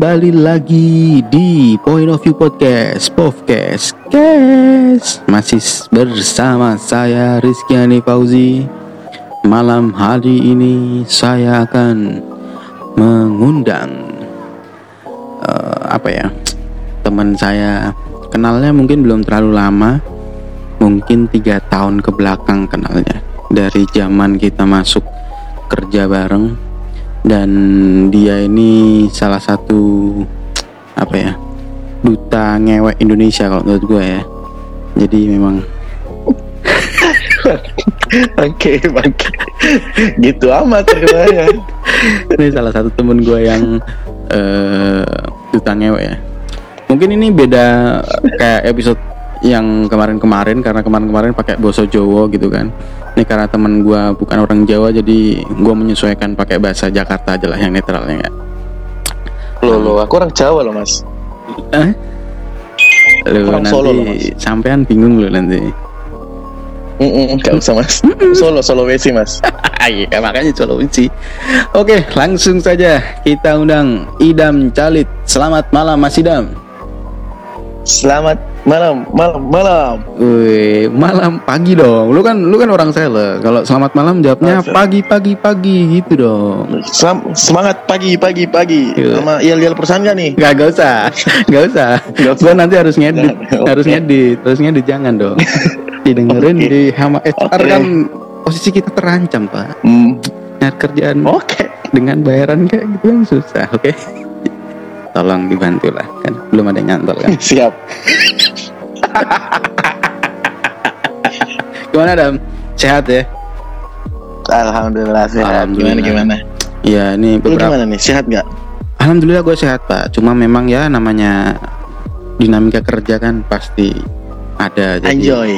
Kembali lagi di Point of View Podcast Podcast Kes Masih bersama saya Rizkyani Fauzi. Malam hari ini saya akan mengundang uh, Apa ya Teman saya. Kenalnya mungkin belum terlalu lama Mungkin tiga tahun ke belakang kenalnya. Dari zaman kita masuk kerja bareng dan dia ini salah satu apa ya duta ngewek Indonesia kalau menurut gue ya jadi memang Oke, bangke. Gitu amat terkenalnya. ini salah satu temen gue yang uh, duta ngewek ya mungkin ini beda kayak episode yang kemarin-kemarin karena kemarin-kemarin pakai boso Jowo gitu kan ini karena teman gue bukan orang Jawa jadi gue menyesuaikan pakai bahasa Jakarta aja lah yang netralnya ya Lo lo, aku orang Jawa loh mas. eh? Lu Orang nanti Solo loh, Mas. sampean bingung lu nanti Mm Gak usah mas. Solo, Solo Wesi mas. Iya makanya solusi Oke langsung saja kita undang Idam Calit Selamat malam Mas Idam Selamat malam, malam, malam. Wih, malam pagi dong. Lu kan lu kan orang sele. Kalau selamat malam jawabnya Masa? pagi pagi pagi gitu dong. Selam- semangat pagi, pagi, pagi. Iya. Sama Yel-Yel perusahaan gak nih? Gak, gak usah, gak usah. Gak usah. Nanti harus ngedit, Oke. harus ngedit, harus ngedit jangan dong. Didengerin Oke. di hama HR Oke. kan posisi kita terancam pak. Hmm. Nyari kerjaan Oke. dengan bayaran kayak gitu kan susah. Oke, tolong dibantu lah kan belum ada yang nyantol kan. Siap. Gimana Dam? Sehat ya? Alhamdulillah sehat. Alhamdulillah. Gimana, gimana? Iya, ini Lu beberapa gimana nih? Sehat gak? Alhamdulillah gue sehat pak. Cuma memang ya namanya dinamika kerja kan pasti ada. Jadi Enjoy.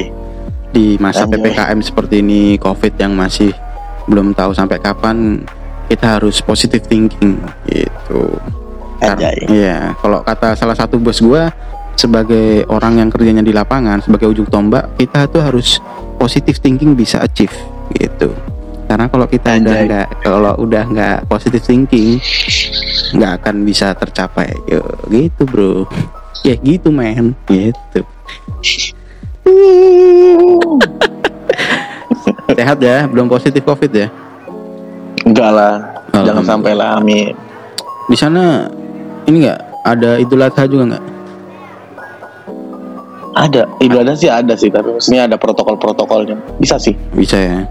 di masa Anjoy. ppkm seperti ini, covid yang masih belum tahu sampai kapan, kita harus positive thinking gitu. Anjay. Iya. Kalau kata salah satu bos gue sebagai orang yang kerjanya di lapangan sebagai ujung tombak, kita tuh harus positive thinking bisa achieve gitu. Karena kalau kita udah Anjay. nggak kalau udah nggak positive thinking nggak akan bisa tercapai Yo, gitu bro ya gitu men gitu sehat ya belum positif covid ya Enggak lah. Jangan Alhamdulillah. sampai lah, amin. di sana ini nggak? Ada idul adha juga nggak? Ada, Idul Adha sih ada sih, tapi maksudnya ada protokol-protokolnya. Bisa sih. bisa ya?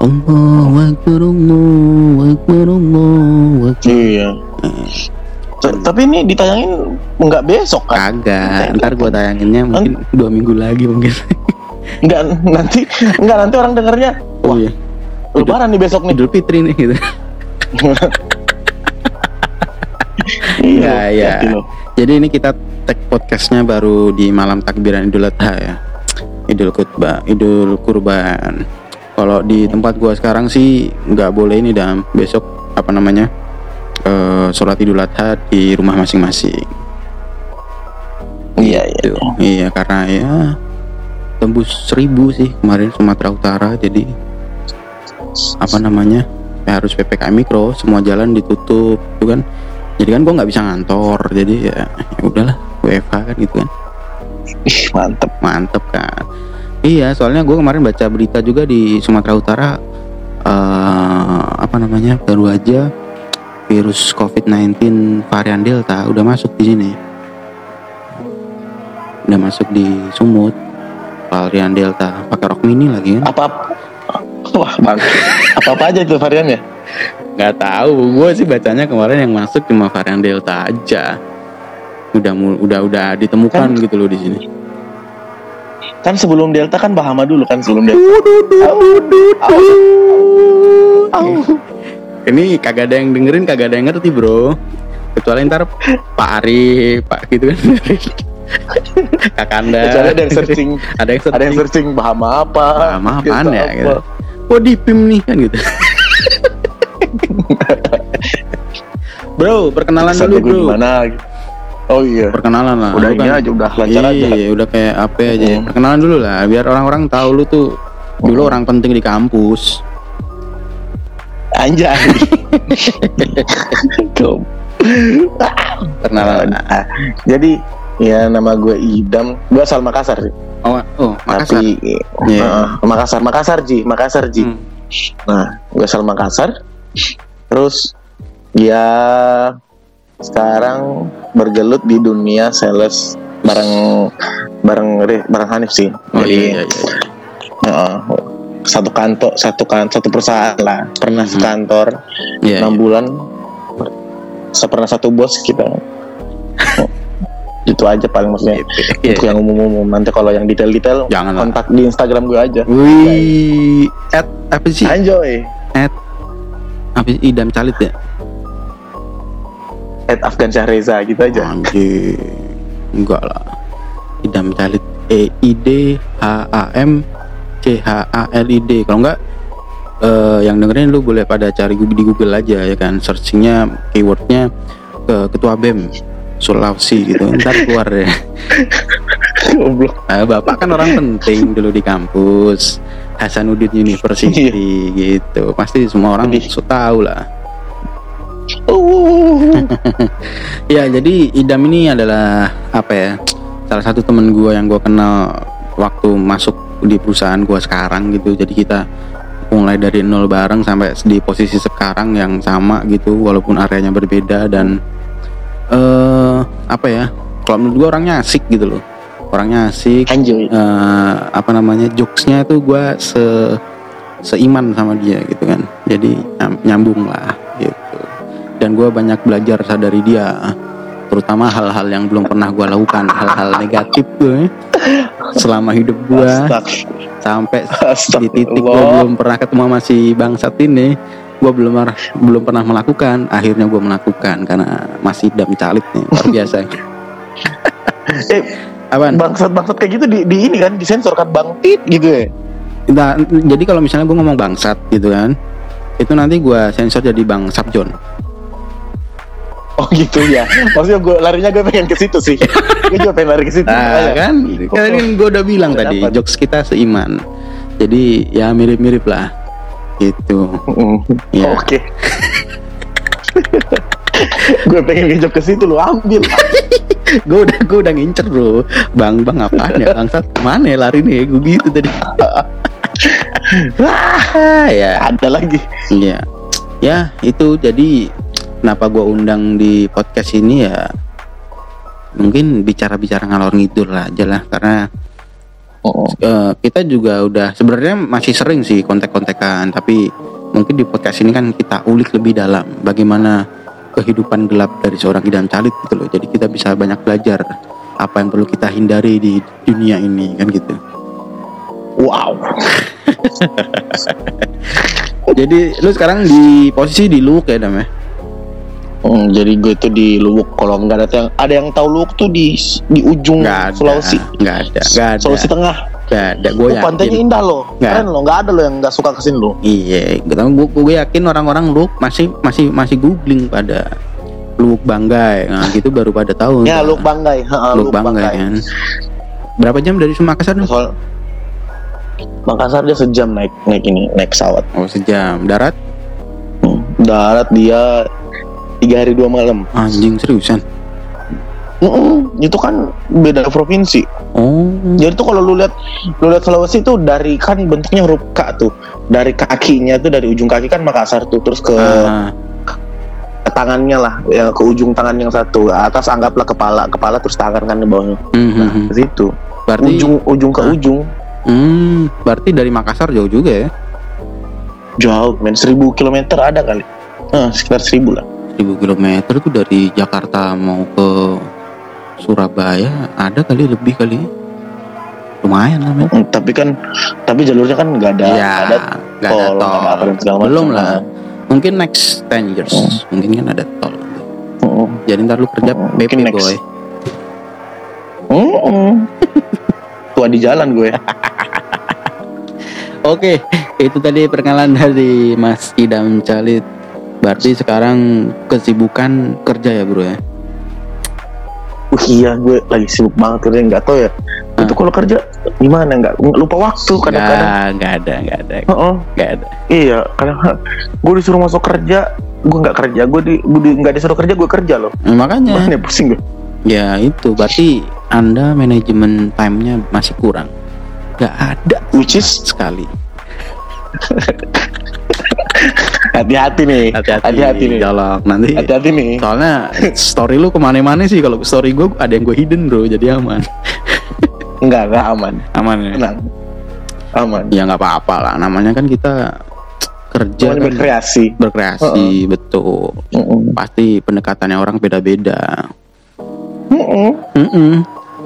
Allahu Akbar Allahu Akbar Allahu Akbar. Iya. T- Tapi ini ditayangin nggak besok kan? kagak. Ntar gua tayanginnya mungkin dua minggu lagi mungkin. Nggak nanti nggak nanti orang dengarnya oh wah iya. lebaran nih besok nih. Idul Fitri nih gitu Iya, iya. hati lo. Jadi ini kita tag podcastnya baru di malam takbiran Idul Adha ya. Idul Kutbah, Idul Kurban. Kalau di tempat gua sekarang sih nggak boleh ini dan besok apa namanya eh sholat Idul Adha di rumah masing-masing. Iya iya. Gitu. Iya karena ya tembus seribu sih kemarin Sumatera Utara jadi apa namanya ya harus ppkm mikro semua jalan ditutup itu kan jadi kan gua nggak bisa ngantor jadi ya, ya udahlah WFH kan gitu kan. Ih, mantep. mantep kan. Iya soalnya gue kemarin baca berita juga di Sumatera Utara eh apa namanya baru aja virus COVID-19 varian Delta udah masuk di sini. Udah masuk di Sumut varian Delta pakai rok mini lagi kan. Apa Wah bang, apa apa aja itu variannya? Nggak tahu gue sih bacanya kemarin yang masuk cuma varian Delta aja. Udah mul- udah udah ditemukan Kan- gitu loh di sini. Kan sebelum Delta kan Bahama dulu kan sebelum Delta. Ini kagak ada yang dengerin kagak ada yang ngerti bro. Kecuali ntar Pak Ari Pak gitu kan. Kakanda Kecuali ada yang searching, ada yang searching ada yang searching. Bahama apa? Bahama apaan Delta ya, apa. gitu. oh di PIM nih kan gitu bro perkenalan Kesan dulu bro Gimana? Oh iya. perkenalan lah Udah ini kan- aja udah lancar aja. iya udah kayak apa aja Hmm. perkenalan dulu lah biar orang-orang tahu lu tuh dulu Hmm. orang penting di kampus Anjay. Tuh. Perkenalan. Ah, jadi ya nama gue Idam gue asal Makassar sih Oh, oh, Makassar. tapi Iya. uh, Makassar Makassar Ji Makassar Ji Hmm. nah gue asal Makassar terus ya sekarang bergelut di dunia sales bareng bareng bareng Hanif sih Oh jadi iya, iya, iya. uh, satu kantor satu kan satu perusahaan lah pernah Mhm. sekantor Iya, enam iya. bulan saya pernah satu bos kita itu aja paling maksudnya Iya, untuk yang umum-umum nanti kalau yang detail-detail Jangan lah. kontak di Instagram gue aja Wih, at apa sih? Anjoy Apa sih? Idam Calit ya? at Afgan Syahreza gitu aja Anjir. Enggak lah. Idam Calit E I D H A M C H A L I D. Kalau enggak eh, yang dengerin lu boleh pada cari di Google aja ya kan searchingnya keywordnya ke ketua BEM Sulawesi gitu ntar keluar ya goblok Nah, bapak kan orang penting dulu di kampus Hasanuddin University gitu. Pasti semua orang tahu lah. Uh, ya jadi Idam ini adalah apa ya salah satu temen gue yang gue kenal waktu masuk di perusahaan gue sekarang gitu. Jadi kita mulai dari nol bareng sampai di posisi sekarang yang sama gitu walaupun areanya berbeda dan eh apa ya kalau menurut gue orangnya asik gitu loh orangnya asik Anjoy eh, apa namanya jokesnya itu gue se seiman sama dia gitu kan. Jadi nyam- nyambung lah gitu. Dan gue banyak belajar dari dia terutama hal-hal yang belum pernah gue lakukan hal-hal negatif gue selama hidup gue sampai di titik gue belum pernah ketemu sama si bangsat ini gue belum belum pernah melakukan. Akhirnya gue melakukan karena masih dam calit nih luar biasa. Eh apaan bangsat-bangsat kayak gitu di, di ini kan disensor kan bang tit gitu ya Nah, jadi kalau misalnya gue ngomong bangsat gitu kan, itu nanti gue sensor jadi bang Sabjon. oh gitu ya maksudnya gue larinya gue pengen ke situ sih gue juga pengen lari ke situ Nah, Makanya. kan, kan gue udah bilang tadi, Kenapa? jokes kita seiman. Jadi ya mirip-mirip lah, gitu. Mm. Ya. oke gue pengen ngejok ke situ lu ambil gue udah gue udah ngincer bro, bang bang apaan ya bangsat mana ya lari nih, gue gitu tadi. Wah, ya, ada lagi. Iya. Ya, itu jadi kenapa gua undang di podcast ini ya mungkin bicara-bicara ngalor ngidul lah aja lah karena Oh, eh, kita juga udah sebenarnya masih sering sih kontek-kontekan tapi mungkin di podcast ini kan kita ulik lebih dalam bagaimana kehidupan gelap dari seorang idam calit gitu loh. Jadi kita bisa banyak belajar apa yang perlu kita hindari di dunia ini kan gitu. wow Jadi lu sekarang di posisi di Luwuk ya Dam ya? Hmm, jadi gue tuh di Luwuk kalau nggak ada yang ada yang tahu Luwuk tuh di di ujung Nggak ada, Sulawesi nggak ada, nggak ada. Sulawesi Tengah Gak ada, gue oh, yakin. pantainya indah loh Nggak. keren loh nggak ada loh yang nggak suka ke sini loh Iya, gue gue yakin orang-orang lu masih masih masih googling pada Luwuk Banggai, nah gitu baru pada tahu. ya Luwuk Banggai ha, Luwuk Banggai kan. Berapa jam dari Makassar? Soal Makassar dia sejam naik naik ini naik pesawat Oh sejam. Darat? Hmm, darat dia tiga hari dua malam Anjing seriusan. Mm-mm, itu kan beda provinsi. Oh. jadi tuh kalau lu lihat lu lihat Sulawesi tuh dari kan bentuknya huruf K tuh. Dari kakinya tuh dari ujung kaki kan Makassar tuh terus ke Ah, ke tangannya lah ya ke ujung tangan yang satu atas anggaplah kepala kepala terus tangan kan di bawahnya. Hmm, hmm, nah situ. Berarti ujung ujung ke Ah. ujung. Hmm, berarti dari Makassar jauh juga ya. jauh men. Seribu kilometer ada kali. Nah, sekitar seribu lah. 1000 km itu dari Jakarta mau ke Surabaya ada kali lebih kali. Lumayan lah men. Hmm, tapi kan tapi jalurnya kan nggak ada nggak ada nggak ada tol, ada apa tol. macam. Belum lah. Mungkin next 10 years, Hmm. mungkin kan ada tol. Mm-mm. Jadi ntar lu kerja Hmm, PP next. boy. Mm-mm. tua di jalan gue Oke, itu tadi perkenalan dari Mas Idam Calit. Berarti sekarang kesibukan kerja ya bro ya? Wih iya gue lagi sibuk banget kerja nggak tahu ya. Itu kalau kerja gimana? Nggak lupa waktu kadang-kadang. Nggak, nggak ada, nggak ada, nggak ada. iya kadang gue disuruh masuk kerja gue nggak kerja gue di gue di- nggak disuruh kerja gue kerja loh. Nah, makanya. Makanya pusing gue ya itu. Berarti anda manajemen time-nya masih kurang. Nggak ada which is? sekali hati-hati nih. Hati-hati nih. nanti hati-hati nih. soalnya story lu ke mana-mana sih. Kalau story gue ada yang gue hidden bro. Jadi aman. Enggak enggak aman. Aman ya? Tenang. Aman. Ya nggak apa-apa lah. Namanya kan kita kerja kan berkreasi. Berkreasi betul. Mm-mm. pasti pendekatannya orang beda-beda. Mm-mm. Mm-mm.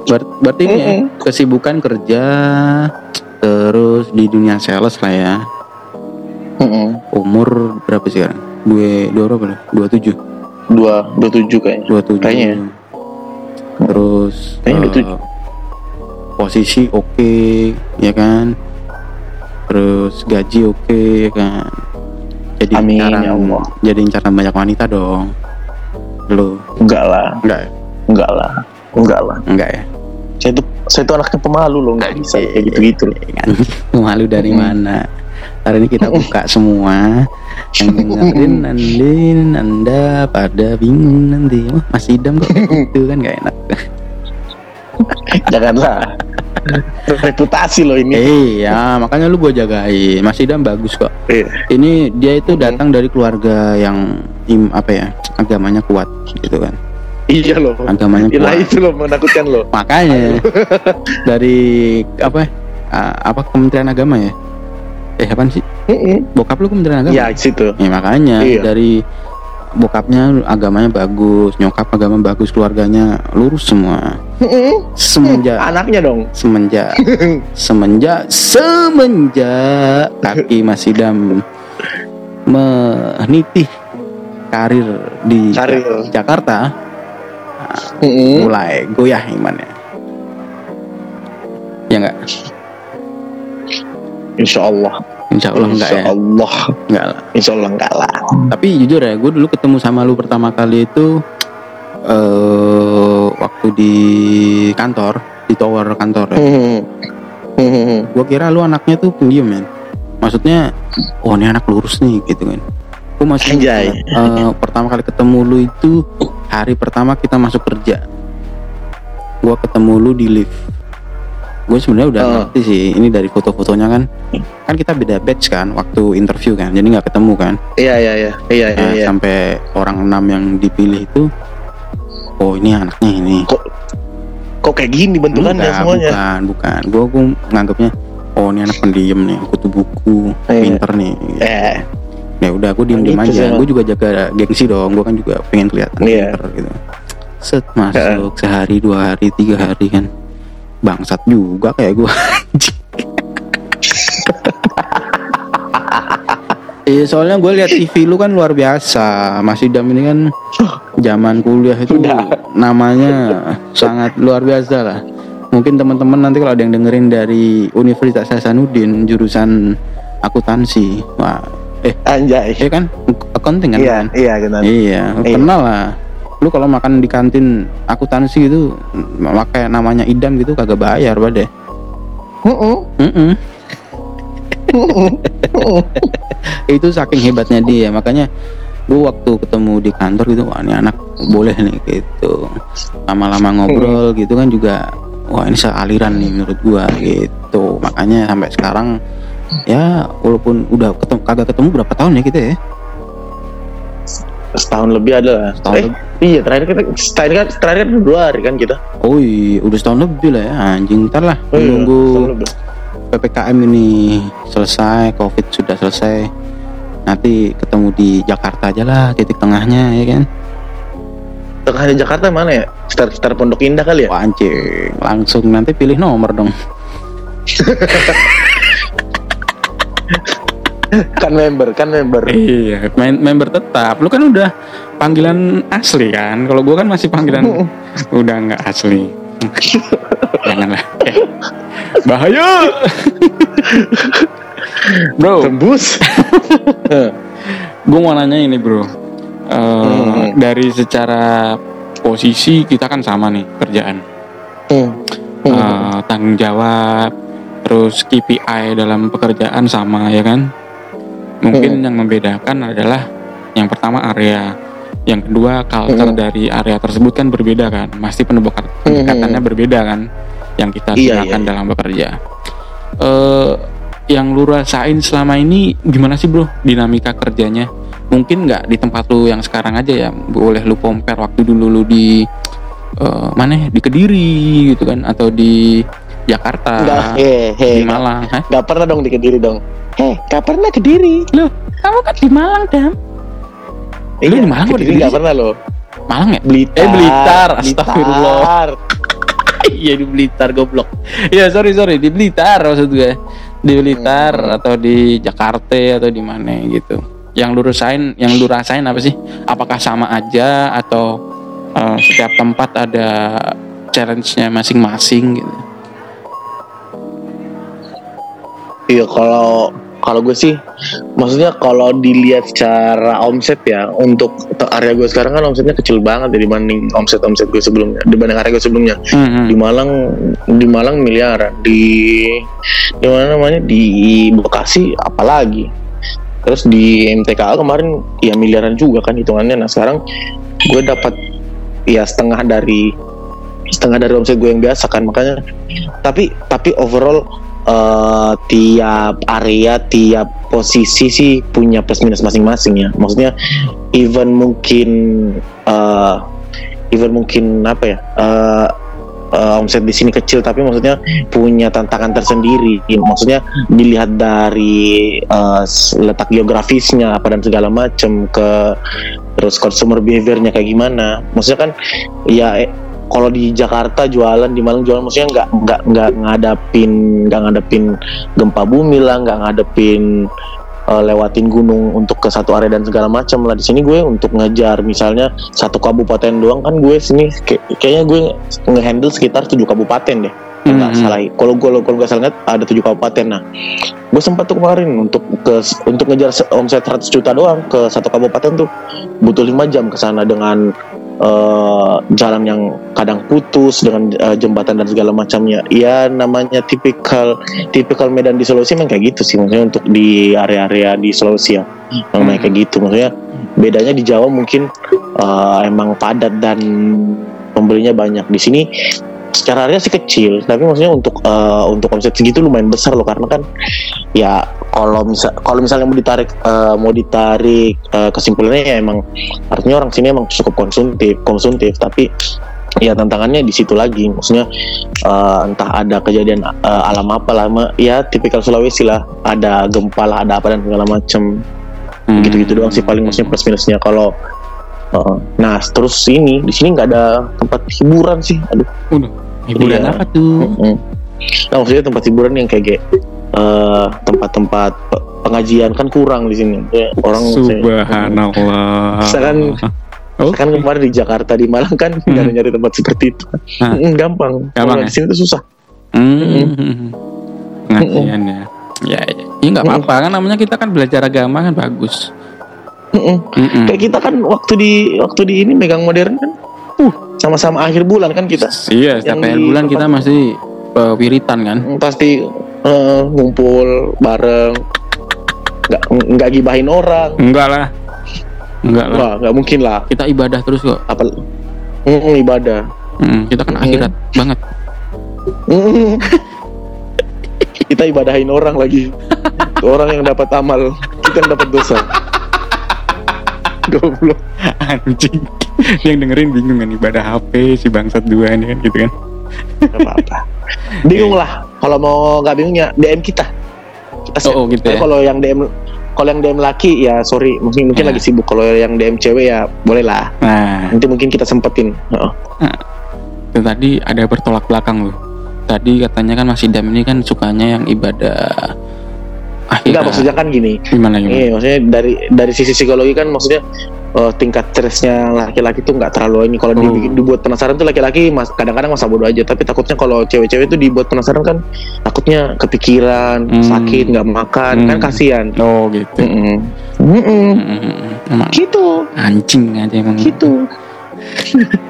Ber- berarti ini ya, kesibukan kerja terus di dunia sales lah ya Mm-mm. umur berapa sih sekarang? Gue dua berapa dua tujuh? Dua dua tujuh kayaknya. Dua tujuh. Kayaknya. terus Kayaknya eh, 27. posisi oke ya kan? Terus gaji oke ya kan? Jadi Amin, incaran ya Allah. jadi incaran banyak wanita dong. Lo enggak lah. Enggak ya? enggak lah. Enggak lah. Enggak ya? Saya itu saya itu anaknya pemalu loh nggak bisa kayak gitu gitu loh. Anjing, malu dari Hmm. mana hari ini kita buka semua. Yang dengerin nanti anda pada bingung nanti. Oh, Mas Idam kok gitu kan gak enak. Janganlah. Reputasi loh ini. Iya makanya lu gue jagain. Mas Idam bagus kok. Iya. ini dia itu datang dari keluarga yang im, apa ya agamanya kuat gitu kan. Iya loh. Agamanya Nah kuat. itu loh menakutkan loh. Makanya dari apa ah, apa Kementerian Agama ya eh apa sih bokap lu Kementerian Agama ya situ Ya makanya Iya. dari bokapnya agamanya bagus, nyokap agama bagus, keluarganya lurus semua. Semenjak anaknya dong semenjak semenjak semenjak kaki Mas Idam meniti karir di Karir. Ja- Jakarta mulai goyah imannya. Ya enggak? Insya Allah Insya Allah enggak Insya ya? Allah Enggak lah. Insya Allah enggak lah Tapi jujur ya, gue dulu ketemu sama lu pertama kali itu eh waktu di kantor, di tower kantor ya. Mm-mm. Gue kira lu anaknya tuh pendiam ya. Maksudnya, oh ini anak lurus nih gitu kan. Gue masih Anjay. eh, pertama kali ketemu lu itu hari pertama kita masuk kerja. Gue ketemu lu di lift. Gue sebenarnya udah Oh. ngerti sih. Ini dari foto-fotonya kan, kan kita beda batch kan waktu interview kan. Jadi nggak ketemu kan. Iya iya iya Iya iya Nah, iya sampai orang enam yang dipilih itu oh ini anaknya ini Kok kayak gini bentukannya Enggak, semuanya bukan bukan gue gue nganggapnya oh ini anak pendiam nih kutu buku Iya. pinter nih Eh ya udah gue diem diem Gitu aja gue juga jaga gengsi dong gue kan juga pengen kelihatan Iya. pinter gitu set masuk sehari dua hari tiga hari kan bangsat juga kayak gue Iya soalnya gue lihat TV lu kan luar biasa. Mas Idam ini kan zaman kuliah itu Udah. namanya sangat luar biasa lah. Mungkin teman-teman nanti kalau ada yang dengerin dari Universitas Hasanuddin jurusan akuntansi. Wah eh Anjay. eh kan? Accounting kan? Iya iya kenal Iya, Iya. kenal lah. Lu kalau makan di kantin akuntansi gitu, pakai namanya idam gitu kagak bayar, bade. Mm-mm. Mm-mm. Itu saking hebatnya dia, makanya gua waktu ketemu di kantor gitu, wah ini anak boleh nih gitu. Lama-lama ngobrol gitu kan juga, wah ini sealiran nih menurut gua gitu. Makanya sampai sekarang ya walaupun udah ketemu, kagak ketemu berapa tahun ya kita ya? Setahun lebih ada lah Setahun Eh, lebih. Iya terakhir kita terakhir kan terakhir kan dua hari kan kita Oh iya, udah setahun lebih lah ya anjing. Ntar lah, Oh iya, lebih. PPKM ini selesai, COVID sudah selesai. Nanti ketemu di Jakarta aja lah, titik tengahnya ya kan. Tengahnya Jakarta mana ya? Sekitar, sekitar Pondok Indah kali ya? Wah anjing, langsung nanti pilih nomor dong. kan member, kan member. Iya, main member tetap. Lu kan udah panggilan asli kan. Kalau gua kan masih panggilan udah nggak asli. Janganlah. Eh, Bahaya. Bro, Tembus. Eh, gue mau nanya ini bro Eh, Hmm. dari secara posisi kita kan sama nih kerjaan hmm, hmm. Eh, tanggung jawab terus KPI dalam pekerjaan sama ya kan mungkin yang membedakan adalah Yang pertama area, yang kedua culture Mhm. dari area tersebut kan berbeda kan, pasti pendekatan pendekatannya berbeda kan, yang kita Iya, gunakan iya, iya. dalam bekerja. Eh, yang lu rasain selama ini gimana sih bro dinamika kerjanya? Mungkin nggak di tempat lu yang sekarang aja ya, boleh lu compare waktu dulu lu di eh, mana ya? di Kediri gitu kan, atau di Jakarta, Enggak, he, he, di Malang, Hah? nggak pernah dong di Kediri dong. Heh, nggak pernah Kediri. Loh, kamu kan di Malang, Dam. Lu di Malang Kediri nggak pernah loh. Malang ya? Blitar. Eh, Blitar, astagfirullah. Blitar. Iya di Blitar goblok. Iya sorry sorry di Blitar maksud gue. Di Blitar Hmm. atau di Jakarta atau di mana gitu. Yang lu rasain, yang lu rasain apa sih? Apakah sama aja atau eh, setiap tempat ada challenge-nya masing-masing gitu? Iya kalau kalau gue sih, maksudnya kalau dilihat secara omset ya, untuk area gue sekarang kan omsetnya kecil banget ya dibanding omset omset gue sebelumnya, dibanding area gue sebelumnya. Hmm, Di Malang, di Malang miliaran, di di mana namanya di Bekasi apalagi. Terus di MTKA kemarin ya miliaran juga kan hitungannya. Nah sekarang gue dapat ya setengah dari setengah dari omset gue yang biasa kan makanya tapi tapi overall eh, tiap area tiap posisi sih punya plus minus masing-masing ya. Maksudnya even mungkin eh, even mungkin apa ya eh, eh, omset di sini kecil tapi maksudnya punya tantangan tersendiri. Maksudnya dilihat dari s- letak geografisnya apa dan segala macam ke terus consumer behaviornya kayak gimana. Maksudnya kan ya kalau di Jakarta jualan di Malang jualan maksudnya nggak nggak nggak ngadapin nggak ngadepin gempa bumi lah nggak ngadepin eh, lewatin gunung untuk ke satu area dan segala macam lah. Di sini gue untuk ngejar misalnya satu kabupaten doang kan gue sini kayak- kayaknya gue ngehandle sekitar tujuh kabupaten deh. Nggak Mhm. salah kalau gue kalau nggak salah ada tujuh kabupaten. Nah gue sempat tuh kemarin untuk ke untuk ngejar se- omset 100 juta doang ke satu kabupaten tuh. Butuh lima jam ke sana dengan eh, jalan yang kadang putus dengan eh, jembatan dan segala macamnya. Ya namanya tipikal tipikal medan di Sulawesi memang kayak gitu sih. Maksudnya untuk di area-area di Sulawesi ya memang Hmm. kayak gitu. Maksudnya bedanya di Jawa mungkin eh, emang padat dan pembelinya banyak. Di sini secara area sih kecil tapi maksudnya untuk eh, untuk omset segitu lumayan besar loh. Karena kan ya kalau misal kalau misalnya mau ditarik eh, mau ditarik eh, kesimpulannya ya emang artinya orang sini emang cukup konsumtif konsumtif tapi ya tantangannya di situ lagi maksudnya eh, entah ada kejadian eh, alam apa lama ya tipikal Sulawesi lah ada gempa lah ada apa dan segala macem Hmm. gitu-gitu doang sih paling maksudnya plus minusnya kalau eh, nah terus ini di sini nggak ada tempat hiburan sih aduh Udah, hiburan Iya. apa tuh? Mm-mm. Nah, maksudnya tempat hiburan yang kayak eh, tempat-tempat pe- pengajian kan kurang di sini. Ya, orang Subhanallah. Misalkan Oke. kan kemarin di Jakarta di Malang kan Hmm. nyari-nyari tempat seperti itu. Mm, gampang. Gampang Kalau ya? di sini tuh susah. Hmm. Pengajian ya. Ya, ya. Ya nggak apa-apa kan namanya kita kan belajar agama kan bagus. Mm-mm. Mm-mm. Kayak kita kan waktu di waktu di ini megang modern kan, uh sama-sama akhir bulan kan kita Iya, setiap Yang akhir bulan kita masih uh, wiritan kan. Pasti eh, ngumpul bareng, nggak nggak gibahin orang. Enggak lah. Enggak lah. Wah nggak mungkin lah. Kita ibadah terus kok. Apa? Mm, ibadah. Mm, kita kan Mm. akhirat banget. Mm. kita ibadahin orang lagi orang yang dapat amal kita yang dapat dosa goblok Anjing. Yang dengerin bingung kan ibadah HP si bangsat dua ini kan gitu kan. Gak apa-apa bingung lah kalau mau nggak bingung ya DM kita kita. Oh, oh, gitu ya. kalau yang DM kalau yang DM laki ya sorry mungkin mungkin Ya. lagi sibuk kalau yang DM cewek ya boleh lah Nah, nanti mungkin kita sempetin Heeh. itu tadi ada bertolak belakang loh. Tadi katanya kan Mas Idam ini kan sukanya yang ibadah akhirat. enggak maksudnya kan gini gimana gimana? Iya, maksudnya dari dari sisi psikologi kan maksudnya eh, tingkat stresnya laki-laki tuh nggak terlalu ini. Kalau Oh. dibikin- dibuat penasaran tuh laki-laki mas, kadang-kadang masa bodoh aja. Tapi takutnya kalau cewek-cewek tuh dibuat penasaran kan takutnya kepikiran, Hmm. sakit, nggak makan, Hmm. kan kasihan. Oh gitu. Mm-mm. Mm-mm. Mm, Emang Gitu, anjing aja emang. gitu.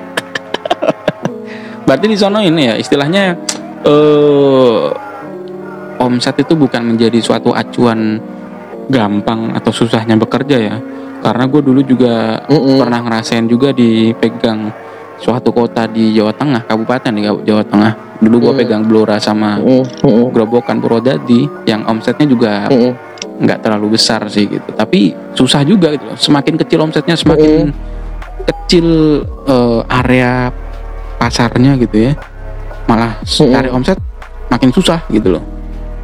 Berarti di sono ini ya istilahnya eh omset itu bukan menjadi suatu acuan gampang atau susahnya bekerja ya. Karena gue dulu juga Mm-mm. pernah ngerasain juga dipegang suatu kota di Jawa Tengah kabupaten di Jawa Tengah dulu gue Hmm. pegang Blora sama Mm-mm. Mm-mm. Gerobokan Purwodadi yang omsetnya juga nggak terlalu besar sih gitu tapi susah juga gitu loh semakin kecil omsetnya semakin kecil eh, area pasarnya gitu ya malah Mm-mm. cari omset makin susah gitu loh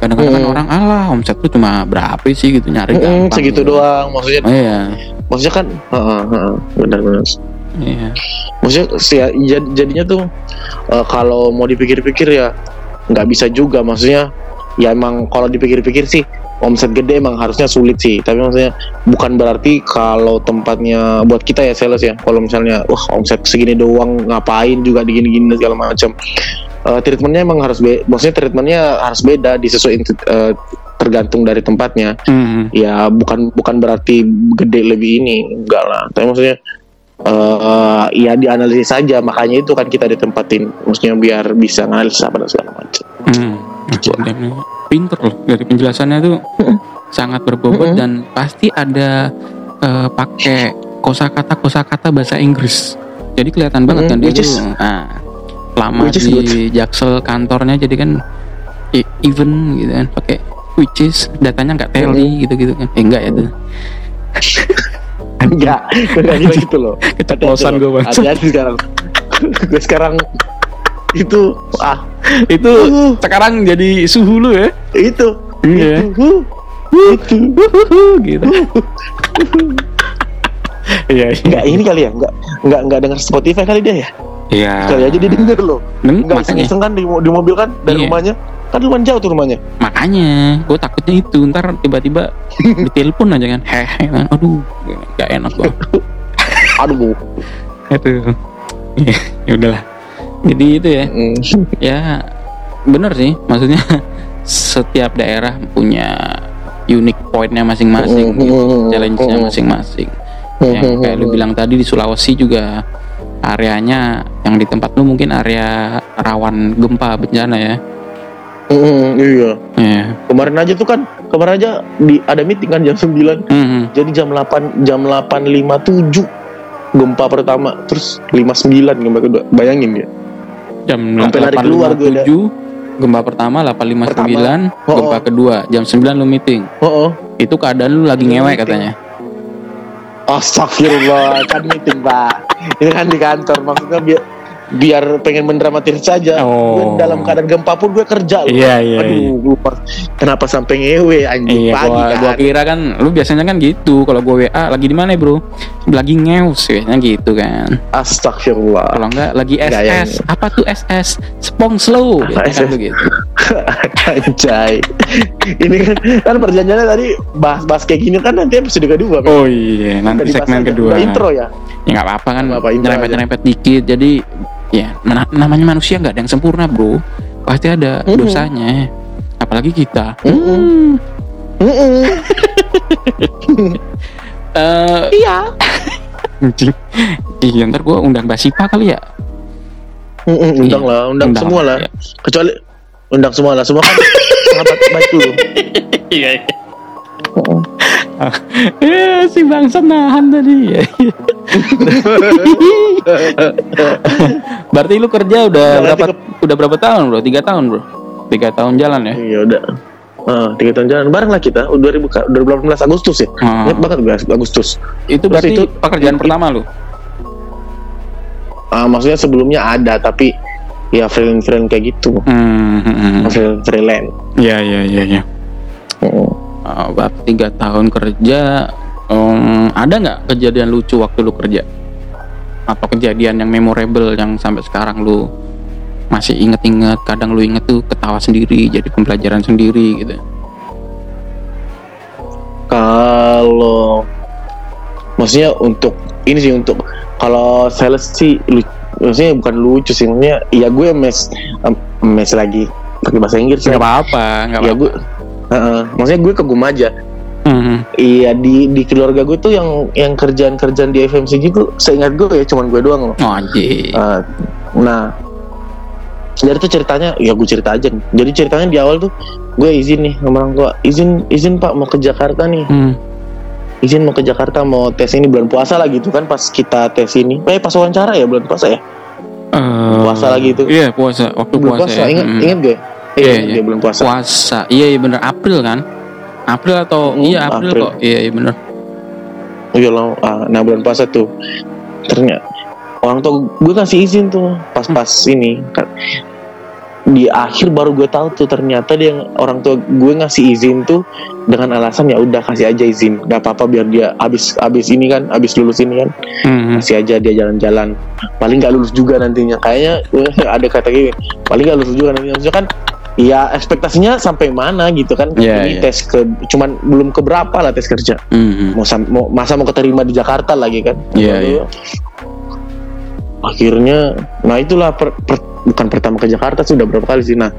kadang-kadang kan Mm-mm. orang alah omset lu cuma berapa sih? Gitu nyari Mm-mm, gampang segitu gitu. doang. Maksudnya Oh, iya. maksudnya kan benar-benar iya. Maksudnya ya, jad- jadinya tuh eh, kalau mau dipikir-pikir ya nggak bisa juga. Maksudnya ya emang kalau dipikir-pikir sih omset gede emang harusnya sulit sih. Tapi maksudnya bukan berarti kalau tempatnya buat kita ya sales ya. Kalau misalnya wah omset segini doang ngapain juga digini-gini segala macam Eh, treatmentnya emang harus be maksudnya treatmentnya harus beda disesuaikan eh, tergantung dari tempatnya Mhm. ya bukan bukan berarti gede lebih ini enggak lah tapi maksudnya eh ya dianalisis saja makanya itu kan kita ditempatin maksudnya biar bisa analisis apa dan segala macam Hmm, akademi. pinter loh dari penjelasannya tuh sangat berbobot Mm-mm. dan pasti ada eh, pakai kosakata kosakata bahasa Inggris. Jadi kelihatan banget Mm-mm, kan dia tuh lama which di jaksel kantornya jadi kan even gitu kan pakai which is datanya nggak tally gitu-gitu kan. Eh enggak ya tuh. enggak enggak gitu loh. Keceplosan gue banget. hati-hati sekarang. Gue sekarang itu ah. Itu uh, sekarang jadi suhu lu ya. itu. Iya. itu. Itu. Gitu. Iya, iya. enggak ini kali ya? Enggak enggak enggak dengar Spotify kali dia ya Iya. kali aja dia denger loh. Enggak makanya. iseng kan di, di mobil kan dari Iya. rumahnya. Kan lumayan jauh tuh rumahnya. Makanya gue takutnya itu ntar tiba-tiba ditelepon aja kan hehe kan. Aduh gak enak banget aduh. Aduh. Ya ya udahlah. Jadi itu ya. Mm. ya bener sih maksudnya setiap daerah punya unique pointnya masing-masing gitu. challenge-nya masing-masing. Yang kayak lu bilang tadi di Sulawesi juga areanya yang di tempat lu mungkin area rawan gempa bencana ya Mm, mm, iya ya kemarin aja tuh kan kemarin aja di ada meeting kan jam 9 Mhm. jadi jam 8 jam 8.57 gempa pertama terus 59 gempa kedua bayangin ya jam Sampai lari keluar gue dah. 8.57 gempa pertama 859 Oh, gempa oh. kedua jam 9 lu meeting oh, oh. itu keadaan lu lagi ngewek meeting. katanya Astagfirullah kan meeting pak ini kan di kantor maksudnya biar biar pengen mendramatis saja Oh. gue dalam keadaan gempa pun gue kerja loh iya iya aduh iya lupa kenapa sampai ngewe anjing Iya, pagi gua, kan gua kira kan lu biasanya kan gitu. Kalau gua WA lagi di mana, Bro? Lagi ngeus biasanya gitu kan. Astagfirullah Kalau enggak lagi. SS. Apa tuh SS? Spong slow. Apa Biasanya kan SS? begitu. Anjay Ini kan, kan perjanjiannya tadi Bahas-bahas kayak gini kan nanti episode kedua kan? Oh iya, nanti segmen aja. kedua. Intro ya Ya nggak apa-apa kan, apa, nyerempet-nyerempet dikit. Jadi ya mana- namanya manusia nggak ada yang sempurna, Bro. Pasti ada Mhm. dosanya. Apalagi kita. Mhm. Hmm. Mm-mm. Eh, Iya anjing. Iya, ntar gua undang Basipa kali ya. Mm-mm, Undang Iya. lah Undang, semua lah ya. Kecuali Undang semua lah Semua kan sahabat baik dulu Iya. Eh, si bangsa nahan tadi. Berarti lu kerja udah berapa udah berapa tahun, Bro? Tiga tahun, Bro. Tiga tahun jalan ya. Iya udah Ah, tiga tahun jalan bareng lah kita 2000 ka- 2018 Agustus ya Ah. Ingat banget gue Agustus itu Terus berarti itu- pekerjaan itu- pertama lu. Ah, Maksudnya sebelumnya ada Tapi Ya freelance freelance kayak gitu Hmm, hmm, hmm. Freelance freelance Iya, iya, iya, iya. Mm. Oh, berarti tiga tahun kerja. em, ada nggak kejadian lucu waktu lu kerja? Atau kejadian yang memorable yang sampai sekarang lu masih inget-inget? Kadang lu inget tuh ketawa sendiri, jadi pembelajaran sendiri gitu. Kalau maksudnya untuk ini sih untuk kalau sales sih lu- maksudnya bukan lucu sih maksudnya ya gue mes mes lagi pakai bahasa Inggris Nggak ya. apa-apa, nggak Ya apa-apa. gue Heeh. maksudnya gue kagum aja. Hmm, Iya di di keluarga gue tuh yang yang kerjaan-kerjaan di FMCG tuh seingat gue ya cuman gue doang loh. Oh. Eh, nah dari itu ceritanya ya gue cerita aja nih. Jadi ceritanya di awal tuh gue izin nih sama orang tua izin izin pak mau ke Jakarta nih Hmm, izin mau ke Jakarta mau tes ini bulan puasa lah gitu kan pas kita tes ini eh pas wawancara ya bulan puasa ya Eh, Puasa lagi itu. Iya puasa, waktu bulan puasa. puasa, ya. ingat Mm. ingat gak Iya, iya iya. dia bulan puasa Puasa, iya iya bener April kan? April atau Hmm, iya April, April. kok, iya iya bener. iya lah ah, nah bulan puasa tuh ternyata orang tua gue kasih izin tuh pas-pas ini. Kan di akhir baru gue tahu tuh ternyata dia orang tua gue ngasih izin tuh dengan alasan ya udah kasih aja izin. Gak apa-apa biar dia abis abis ini kan abis lulus ini kan. Mhm. kasih aja dia jalan-jalan. Paling nggak lulus juga nantinya. Kayaknya ada kata gini. Paling nggak lulus juga nantinya. Maksudnya kan ya ekspektasinya sampai mana gitu kan. Iya, ini iya. tes ke cuman belum keberapa lah tes kerja. Mhm. mau, sam- mau masa mau keterima di Jakarta lagi kan. Lalu, iya. Akhirnya nah itulah per- per- bukan pertama ke Jakarta sudah berapa kali sih nah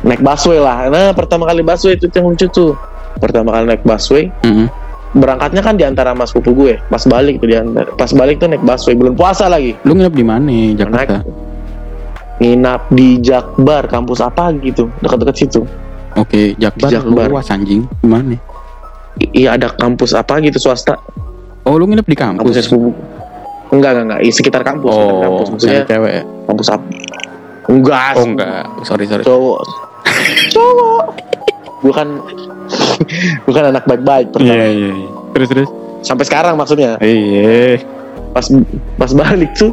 naik busway lah nah pertama kali busway itu yang lucu tuh pertama kali naik busway Mhm. berangkatnya kan di antara mas pupu gue pas balik tuh di antara pas balik tuh naik busway belum puasa lagi Lu nginep di mana Jakarta? naik nginap di Jakbar kampus apa gitu dekat-dekat situ Oke, Jakbar, Jakbar. luas anjing. Gimana? Iya ada kampus apa gitu swasta Oh, lu nginep di kampus? kampusnya sepupu enggak enggak enggak sekitar kampus sekitar Oh, kampus maksudnya cewek. ya? kampus apa enggak Oh enggak, sorry sorry. cowok cowok gue kan gue kan anak baik-baik pertama Iya iya. iya. Terus terus. sampai sekarang maksudnya Iya. pas pas balik tuh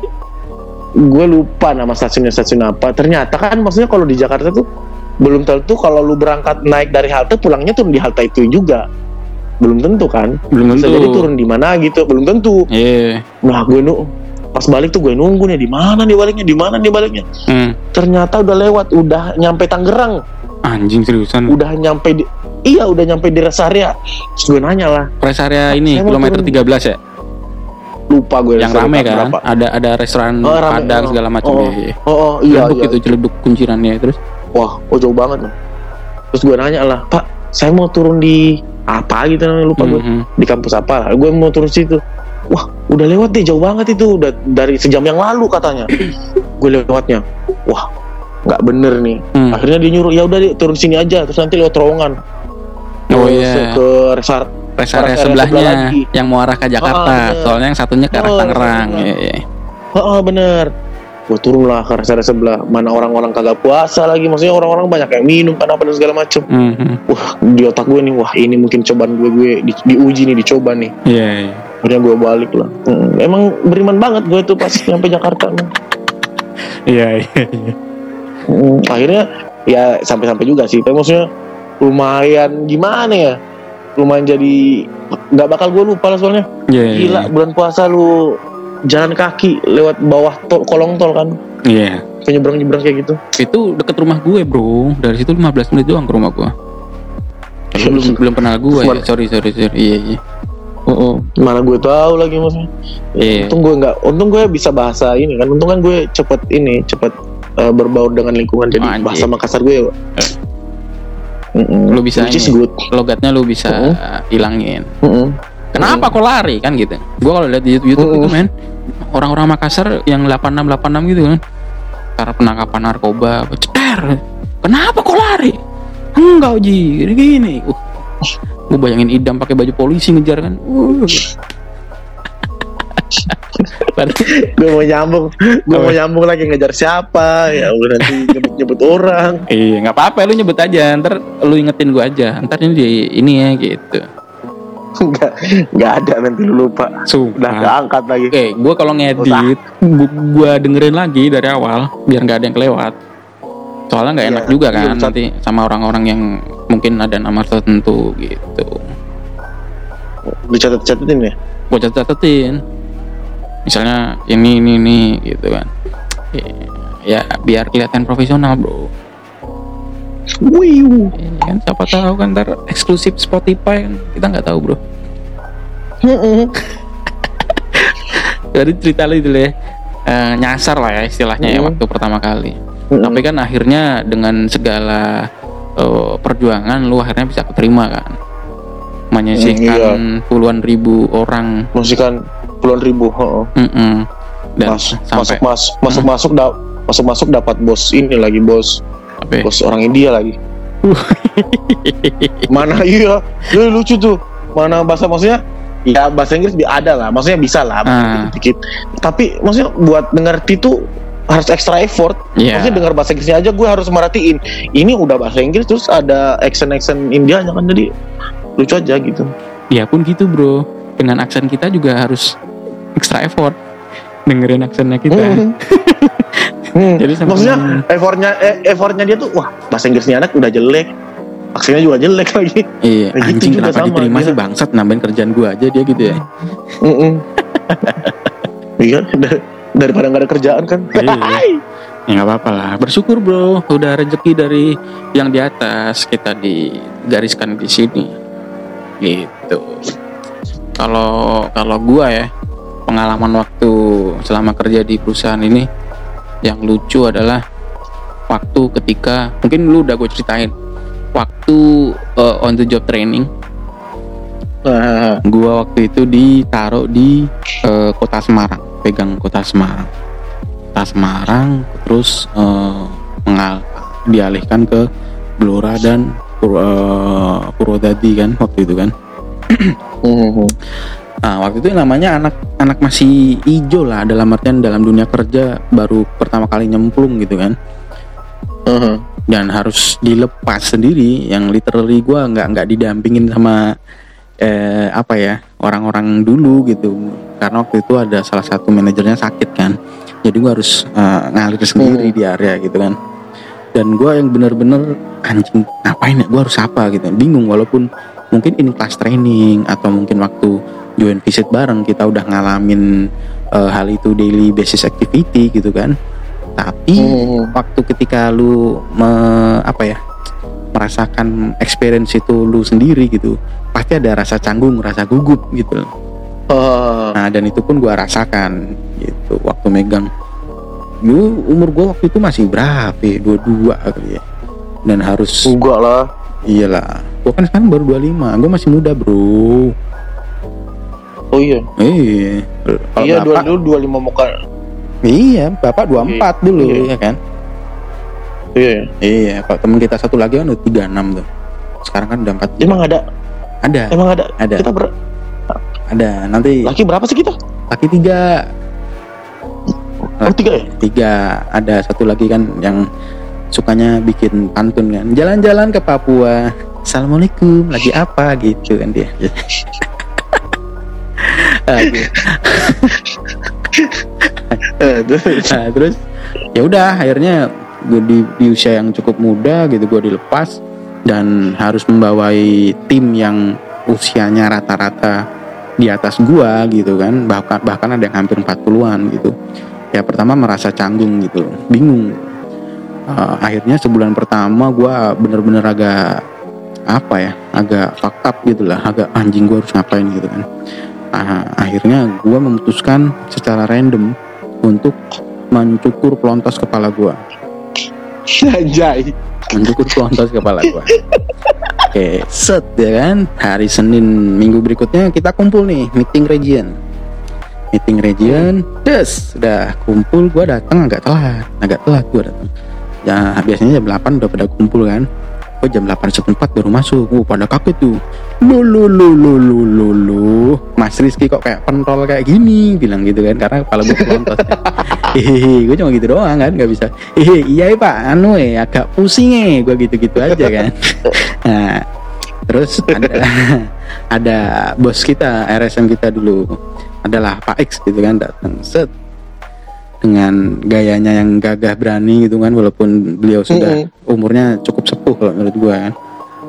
gue lupa nama stasiunnya stasiun apa ternyata kan maksudnya kalau di Jakarta tuh belum tentu kalau lu berangkat naik dari halte pulangnya turun di halte itu juga belum tentu kan Belum bisa tentu. jadi turun di mana gitu belum tentu Iya. nah gue nu pas balik tuh gue nunggu nih di mana nih baliknya di mana nih baliknya Hmm. ternyata udah lewat udah nyampe Tangerang Anjing seriusan. udah nyampe di iya udah nyampe di rest area terus gue nanya lah Rest area ini Saya mau kilometer turun. 13 ya? lupa gue yang rame kan? berapa. Ada ada restoran Oh, rame. Padang Oh, segala macam oh, ya. iya. oh, oh iya Celeduk iya itu celeduk kuncirannya terus. wah oh jauh banget loh terus gue nanya lah pak saya mau turun di apa gitu namanya lupa gue Mhm. di kampus apa gue mau turun situ wah udah lewat deh jauh banget itu udah dari sejam yang lalu katanya gue lewatnya wah nggak bener nih Hmm. akhirnya dia nyuruh ya udah deh turun sini aja terus nanti lewat terowongan Oh iya. ke resort Rest area sebelahnya sebelah lagi. yang mau arah ke Jakarta. Ah. Soalnya yang satunya ke arah Oh, Tangerang. Iya, iya. Heeh bener Gue turun lah ke rest area sebelah Mana orang-orang kagak puasa lagi Maksudnya orang-orang banyak yang minum kan apa dan segala macem Mhm. Wah di otak gue nih Wah ini mungkin cobaan gue Gue di, diuji nih dicoba nih Iya, iya. Akhirnya gue balik lah Hmm, Emang beriman banget gue tuh pas nyampe Jakarta. Iya, iya, iya. Hmm, Akhirnya ya sampai-sampai juga sih Tapi maksudnya lumayan gimana ya Lumayan jadi nggak bakal gue lupa lah soalnya Iya, iya. Gila bulan puasa lu jalan kaki lewat bawah tol, kolong tol kan Iya. penyeberang-nyeberang kayak gitu Itu deket rumah gue, Bro. Dari situ 15 menit doang ke rumah gue. Tapi belum belum kenal gue ya. Sorry, sorry, sorry. Iya, iya. Heeh. Mana gue tahu lagi maksudnya. Iya. Untung gue nggak, untung gue bisa bahasa ini kan. Untung kan gue cepet ini, cepet eh, berbaur dengan lingkungan. Jadi Anjing. bahasa Makassar gue. Mm-mm. Lu bisa Which ini. Logatnya lu bisa Heeh. hilangin. Mm-mm. Kenapa kok lari kan gitu? Gua kalau lihat di YouTube, YouTube itu Mm-mm. men orang-orang Makassar yang 86 86 gitu kan. Karena penangkapan narkoba, apa, ceter. Kenapa kok lari? Enggak Ji, gini gini. Uh. Gue bayangin idam pakai baju polisi ngejar kan. Uh. Gue mau nyambung, gue mau nyambung lagi ngejar siapa? Ya udah nanti nyebut-nyebut orang. iya nggak apa-apa lu nyebut aja ntar lu ingetin gua aja ntar ini di ini ya gitu Enggak, enggak ada nanti lu lupa. Udah sumpah nggak angkat lagi. Oke, gua kalau ngedit, gua, gua dengerin lagi dari awal biar nggak ada yang kelewat. Soalnya nggak Iya, enak juga kan sat- nanti sama orang-orang yang mungkin ada nama tertentu gitu. Dicatat-catatin ya. Gua catet-catetin. Misalnya ini ini ini gitu kan. Ya biar kelihatan profesional bro. Wih, Iya kan siapa tahu kan ntar eksklusif Spotify kan kita nggak tahu bro. Jadi cerita lu itu ya eh, nyasar lah ya istilahnya ya Mm. waktu pertama kali. Tapi kan akhirnya dengan segala eh, perjuangan lu akhirnya bisa keterima kan. Menyisihkan puluhan ribu orang. masih kan puluhan ribu. heeh. Mm-mm. Dan Mas, sampai masuk mas, masuk masuk da, masuk masuk dapat bos ini lagi bos apa ya? bos orang India lagi. mana iya, lu lucu tuh. Mana bahasa maksudnya ya bahasa Inggris bi- ada lah maksudnya bisa lah Ah. dikit tapi maksudnya buat ngerti tuh harus extra effort Iya. maksudnya dengar bahasa Inggrisnya aja gue harus merhatiin ini udah bahasa Inggris terus ada action action Indianya kan jadi lucu aja gitu Ya pun gitu bro. Dengan aksen kita juga harus extra effort dengerin aksennya kita. Hmm. Hmm. Jadi sama- maksudnya effortnya eh, effortnya dia tuh wah bahasa Inggrisnya anak udah jelek aksennya juga jelek lagi Iya, gitu anjing kenapa sama, diterima sih bangsat nambahin kerjaan gua aja dia gitu ya. Mm-mm. iya dar- daripada nggak ada kerjaan kan Iya. Ya nggak apa-apa lah. Bersyukur bro, udah rezeki dari yang di atas kita digariskan di sini. Gitu. Kalau kalau gua ya pengalaman waktu selama kerja di perusahaan ini yang lucu adalah waktu ketika mungkin lu udah gue ceritain waktu uh, on the job training. Nah, gua waktu itu ditaruh di eh, kota Semarang pegang kota Semarang. Kota Semarang terus mengal dialihkan ke Blora dan Pur, eh, Purwodadi kan waktu itu kan. Hmm. Nah waktu itu namanya anak anak masih ijo lah dalam artian dalam dunia kerja baru pertama kali nyemplung gitu kan. Hmm. dan harus dilepas sendiri yang literally gua nggak nggak didampingin sama eh, apa ya orang-orang dulu gitu. Karena waktu itu ada salah satu manajernya sakit kan. Jadi gua harus eh, ngalir sendiri Hmm. di area gitu kan. Dan gua yang bener-bener anjing ngapain ya? Gua harus apa? gitu. Bingung walaupun mungkin ini kelas training atau mungkin waktu join visit bareng kita udah ngalamin eh, hal itu daily basis activity gitu kan. Tapi Hmm. waktu ketika lu me- apa ya merasakan experience itu lu sendiri gitu pasti ada rasa canggung rasa gugup gitu. Ah. nah dan itu pun gua rasakan gitu waktu megang. Lu umur gua waktu itu masih berapa ya? dua dua kali ya. Dan harus enggak lah. Iyalah gua kan sekarang baru 25 gua masih muda bro oh iya. Kalau iya dua dulu dua lima muka. Iya bapak 24 dulu Iya. ya kan? Iya. Iya kalau temen kita satu lagi kan udah 36 tuh. Sekarang kan udah 4 emang ada? Ada. Emang ada? Ada. Kita ber ada. Nanti laki berapa sih kita? Laki tiga. Oh tiga ya? Tiga. Ada satu lagi kan yang sukanya bikin pantun kan. Jalan-jalan ke Papua. Assalamualaikum. Lagi apa gitu kan dia Aduh. Nah, terus? Ya udah akhirnya gue di, di usia yang cukup muda gitu gue dilepas dan harus membawai tim yang usianya rata-rata di atas gua gitu kan. Bahkan bahkan ada yang hampir 40-an gitu. Ya pertama merasa canggung gitu bingung. Uh, akhirnya sebulan pertama gua bener-bener agak apa ya agak fuck up gitu lah agak anjing gua harus ngapain gitu kan Ah, akhirnya gua memutuskan secara random untuk mencukur pelontos kepala gua. Anjay. Mencukur pelontos kepala gua. Oke set ya kan? Hari Senin minggu berikutnya kita kumpul nih meeting region. Meeting region des udah kumpul gua datang agak telat. Agak telat gua datang ya biasanya jam 8 udah pada kumpul kan gua jam 8 seperempat baru masuk? Wah, pada kaget tuh. Lu lu lu lu lu lu lu Mas Rizky kok kayak pentol kayak gini? Bilang gitu kan karena kepala gua pelontos ya. hehehe gue cuma gitu doang kan nggak bisa. Hehe iya ya, pak. Anu eh agak pusing eh gue gitu-gitu aja kan. Nah terus ada ada bos kita RSM kita dulu. Adalah Pak X gitu kan datang. Set dengan gayanya yang gagah berani gitu kan walaupun beliau sudah umurnya cukup sepuh kalau menurut gue kan.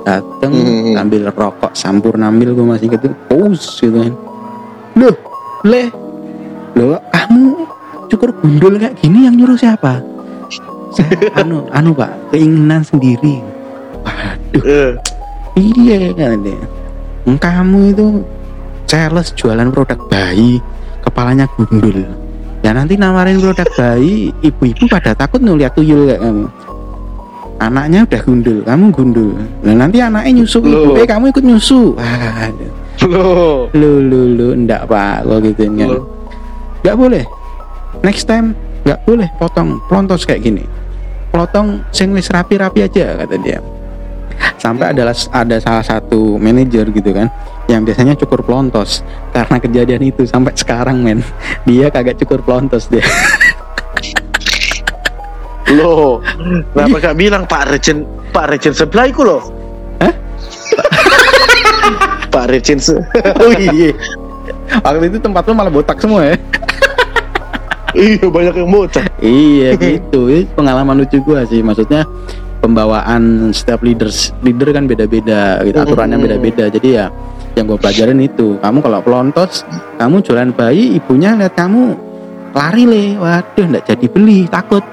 Datang Mm-mm. ambil rokok sampur nambil gue masih gitu pus gitu kan. Loh le loh kamu cukur gundul kayak gini yang nyuruh siapa? Saya anu anu pak keinginan sendiri. Waduh. Eh, iya kan dia. Kamu itu sales jualan produk bayi kepalanya gundul ya nanti nawarin produk bayi ibu-ibu pada takut ngeliat tuyul kayak kamu. Anaknya udah gundul kamu gundul. Nah nanti anaknya nyusu ibu eh kamu ikut nyusu. Lu lu lu enggak pak gua gituin kan Loh. nggak boleh. Next time nggak boleh potong pelontos kayak gini. Potong sing wis rapi-rapi aja kata dia. Sampai adalah ada salah satu manajer gitu kan yang biasanya cukur pelontos. Karena kejadian itu sampai sekarang men. Dia kagak cukur pelontos dia. Loh, kenapa gak bilang Pak Recen Pak Recen sebelah iku loh? Hah? Pak Recen se oh iya. Waktu itu tempat lu malah botak semua ya? Iya banyak yang bocah. iya gitu. Itu pengalaman lucu gua sih. Maksudnya pembawaan setiap leaders leader kan beda-beda gitu aturannya beda-beda. Jadi ya yang gue pelajarin itu kamu kalau pelontos kamu jualan bayi ibunya lihat kamu lari le. Waduh ndak jadi beli takut.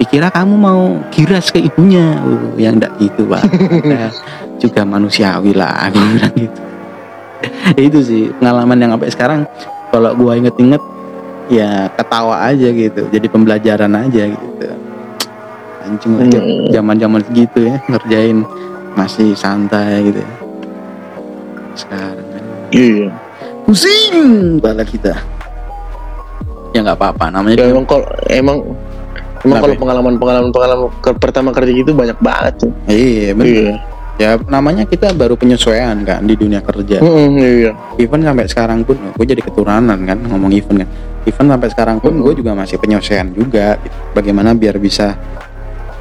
Dikira kamu mau giras ke ibunya. Uh, yang ndak gitu pak. Anda juga manusiawi lah bilang gitu. Itu sih pengalaman yang sampai sekarang. Kalau gua inget-inget ya ketawa aja gitu. Jadi pembelajaran aja gitu. Anjing aja Hmm. zaman-zaman segitu ya ngerjain masih santai gitu ya. Sekarang kan Iya. pusing kepala kita ya nggak apa-apa namanya Ya, emang kalau emang emang kalau ya? pengalaman pengalaman pengalaman ke- pertama kerja gitu banyak banget tuh. iya bener. Iya. ya namanya kita baru penyesuaian kan di dunia kerja Mm-mm, iya. even sampai sekarang pun gue jadi keturunan kan ngomong even kan even sampai sekarang pun Mhm. gue juga masih penyesuaian juga gitu. bagaimana biar bisa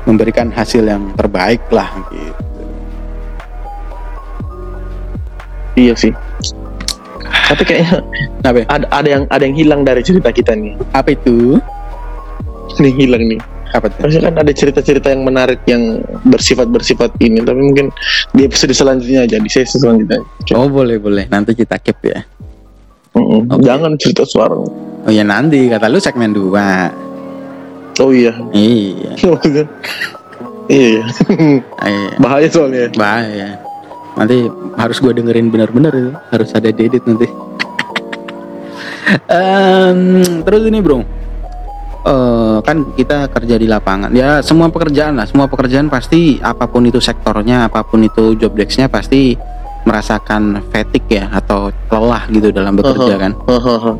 memberikan hasil yang terbaik lah gitu Iya sih. Tapi kayaknya apa ada ada yang ada yang hilang dari cerita kita nih. apa itu yang hilang nih. apa kan ada cerita-cerita yang menarik yang bersifat-bersifat ini, tapi mungkin di episode selanjutnya aja, di sesi selanjutnya. oh boleh boleh nanti kita keep ya Mm-mm. Oke. Jangan cerita suara. oh ya nanti kata lu segmen 2 Oh iya. iya Maksudnya, iya. iya Bahaya soalnya. bahaya nanti harus gue dengerin benar-benar itu. Harus ada edit nanti. Em, terus ini bro. Eh, kan kita kerja di lapangan. Ya semua pekerjaan lah. Semua pekerjaan pasti apa pun itu sektornya apa pun itu job desknya pasti merasakan fatigue ya atau lelah gitu dalam bekerja Uh-huh. kan? Hahaha.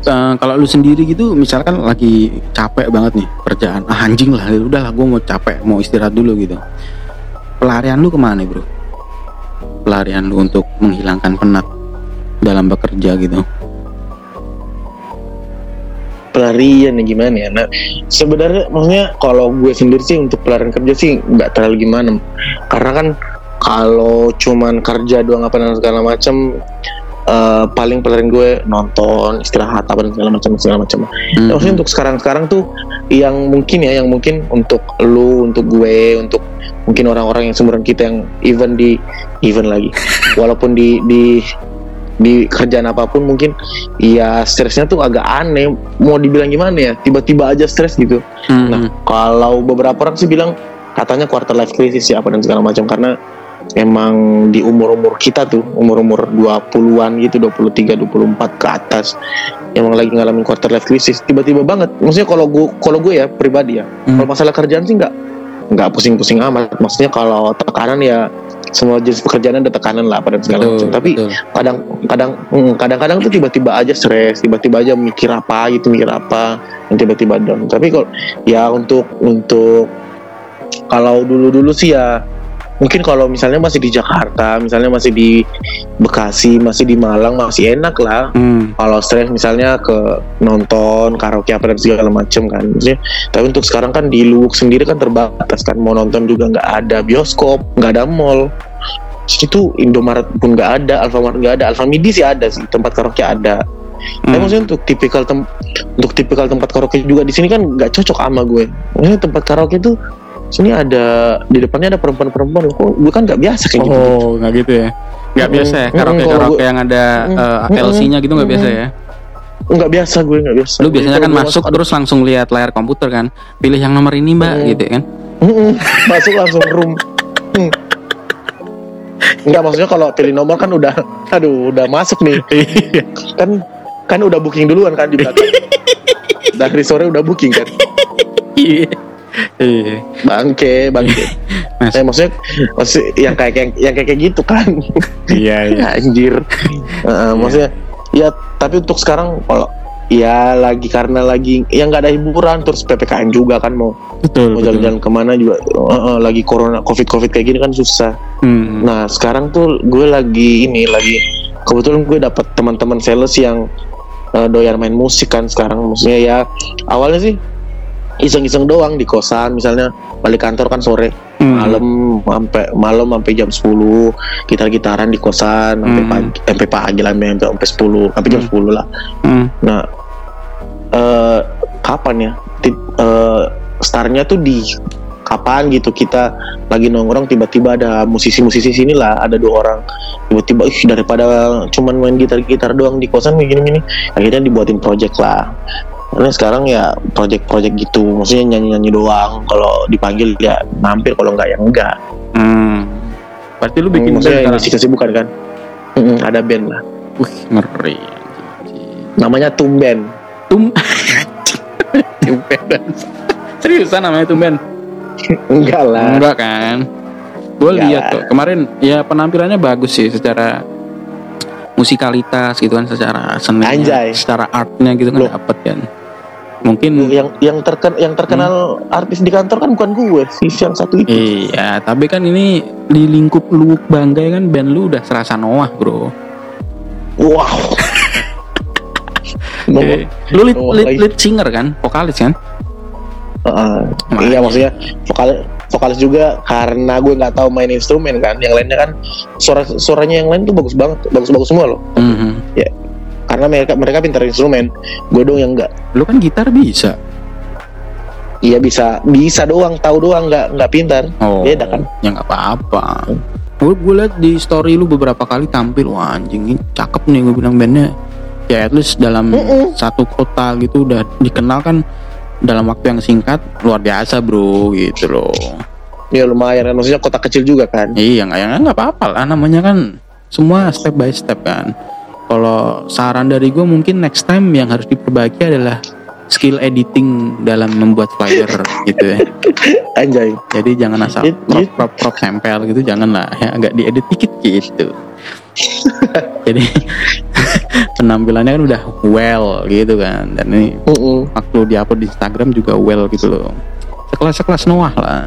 Eh, kalau lu sendiri gitu misalkan lagi capek banget nih kerjaan. Ah, anjing lah udahlah gue mau capek mau istirahat dulu gitu. Pelarian lu ke mana bro pelarian lu untuk menghilangkan penat dalam bekerja gitu? Pelarian ya gimana ya nah sebenarnya maksudnya kalau gue sendiri sih untuk pelarian kerja sih nggak terlalu gimana. Karena kan kalau cuman kerja doang apa dan segala macam eh, paling pelarian gue nonton istirahat apa dan segala macam segala macam. Hmm. Ya, maksudnya untuk sekarang-sekarang tuh yang mungkin ya yang mungkin untuk lu untuk gue untuk mungkin orang-orang yang seumuran kita yang even di even lagi. Walaupun di di di kerjaan apa pun mungkin ya stresnya tuh agak aneh. Mau dibilang gimana ya tiba-tiba aja stres gitu. Hmm. nah kalau beberapa orang sih bilang katanya quarter life crisis ya apa dan segala macam. Karena emang di umur-umur kita tuh umur-umur 20-an gitu 23 24 ke atas emang lagi ngalamin quarter life crisis tiba-tiba banget maksudnya kalau gue kalau gue ya pribadi ya Hmm. kalau masalah kerjaan sih nggak nggak pusing-pusing amat maksudnya kalau tekanan ya semua jenis pekerjaan ada tekanan lah pada segala macam tapi betul. kadang kadang mm, kadang-kadang tuh tiba-tiba aja stres tiba-tiba aja mikir apa gitu mikir apa dan tiba-tiba down tapi kalau ya untuk untuk kalau dulu-dulu sih ya mungkin kalau misalnya masih di Jakarta misalnya masih di Bekasi masih di Malang masih enak lah. Hmm. kalau stres misalnya ke nonton karaoke apa dan segala macem kan Maksudnya, tapi untuk sekarang kan di Luwuk sendiri kan terbatas kan. Mau nonton juga nggak ada bioskop nggak ada mall. Situ Indomaret pun nggak ada Alfamart nggak ada. Alfamidi sih ada sih tempat karaoke ada. Tapi Hmm. maksudnya untuk tipikal tem untuk tipikal tempat karaoke juga di sini kan nggak cocok sama gue. Maksudnya tempat karaoke tuh sini ada di depannya ada perempuan-perempuan kok gue kan nggak biasa kayak gitu Oh, nggak gitu ya? Nggak biasa ya? Karaoke kalau karaoke yang ada Mm-mm. eh, LC-nya gitu nggak biasa ya? nggak biasa gue nggak biasa Lu biasanya kan masuk terus langsung lihat layar komputer kan, pilih yang nomor ini mbak, Mm. gitu kan? Masuk langsung room Hmm. Enggak maksudnya kalau pilih nomor kan udah aduh udah masuk nih kan kan udah booking duluan kan di belakang dari sore udah booking kan Iya. Iya. bangke bangke Mas. eh, maksudnya maksud yang kayak yang, yang kayak kayak gitu kan Iya iya. anjir Heeh, maksudnya ya tapi untuk sekarang kalau ya lagi karena lagi ya nggak ada hiburan terus ppkm juga kan mau betul mau jalan-jalan ke mana juga eh, eh, lagi corona covid covid kayak gini kan susah Hmm. nah sekarang tuh gue lagi ini lagi kebetulan gue dapet teman-teman sales yang eh, doyan main musik kan sekarang maksudnya ya awalnya sih iseng-iseng doang di kosan misalnya balik kantor kan sore Hmm. malam sampai malam sampai jam 10 gitar-gitaran di kosan sampai Hmm. pagi sampai pagi lah sampai sampai 10 sampai jam Hmm. 10 lah Hmm. nah eh kapan ya Ti- eh, startnya tuh di kapan gitu kita lagi nongkrong tiba-tiba ada musisi-musisi sini lah ada dua orang tiba-tiba ih daripada cuman main gitar-gitar doang di kosan gini-gini akhirnya dibuatin project lah karena sekarang ya project-project gitu maksudnya nyanyi-nyanyi doang kalau dipanggil ya mampir kalau enggak ya enggak Hmm. Berarti lu bikin band maksudnya sekarang? ngisi kesibukan kan Mm-mm, ada band lah Wih, ngeri. namanya Tumben Tum Tumben. Seriusan namanya tumben? enggak lah Enggak kan? Gue lihat kok. Kemarin ya penampilannya bagus sih secara musikalitas gitu kan secara Anjay. secara artnya gitu kan dapet kan. Mungkin yang yang terken yang terkenal artis di kantor kan bukan gue sih yang satu itu. Iya, tapi kan ini di lingkup lu bangga kan band lu udah serasa Noah, Bro. wow. Ngomong- Eh, lu lead, lead, lead singer kan, vokalis kan? Makanya. iya maksudnya vokalis vokalis juga karena gue nggak tahu main instrumen kan. Yang lainnya kan suara suaranya yang lain tuh bagus banget bagus bagus semua loh. Mhm. Karena mereka mereka pintar instrumen gue dong yang enggak Lu kan gitar bisa. iya bisa bisa doang tahu doang nggak nggak pintar Oh, Beda kan? Ya nggak apa-apa. Gue gue liat di story lu beberapa kali tampil, wah anjing ini cakep nih gue bilang bandnya. Ya at least dalam Mm-mm. satu kota gitu udah dikenal kan dalam waktu yang singkat luar biasa bro gitu loh. ya lumayan kan maksudnya kota kecil juga kan Iya nggak ya nggak apa-apa lah namanya kan semua step by step kan. Kalau saran dari gue mungkin next time yang harus diperbaiki adalah skill editing dalam membuat flyer gitu ya. anjay Jadi jangan asal prop prop prop tempel gitu jangan lah ya agak diedit dikit gitu. Jadi penampilannya kan udah well gitu kan dan ini Mm-mm. waktu diupload di Instagram juga well gitu loh. Sekelas sekelas Noah lah.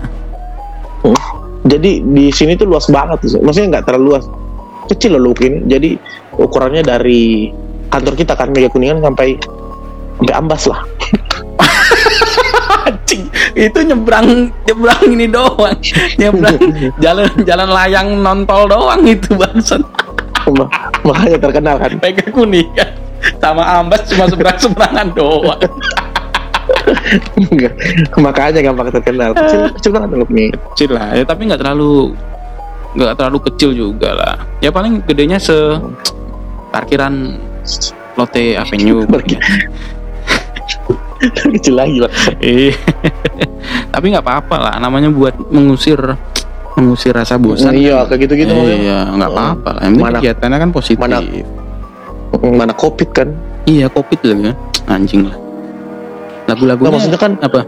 jadi di sini tuh luas banget maksudnya nggak terlalu luas kecil loh Lukin jadi ukurannya dari kantor kita kan Mega Kuningan sampai sampai ambas lah Anjing, itu nyebrang nyebrang ini doang. Nyebrang jalan jalan layang nontol doang itu bangsat. Ma- makanya terkenal kan Mega kuningan sama ambas cuma seberang seberangan doang. Enggak. makanya gampang terkenal kecil kecil banget loh nih Kecil lah, ya tapi nggak terlalu nggak terlalu kecil juga lah. Ya paling gedenya se parkiran Lotte Avenue. Kecil lagi lah Iya. tapi nggak apa-apa lah, namanya buat mengusir mengusir rasa bosan. iya kayak gitu gitu Iya, nggak apa-apa lah. Yang Mana- kegiatannya kan positif. mana- mana covid kan Iya, covid lagi ya. Anjing lah. Lagu-lagunya Nah, maksudnya kan- apa?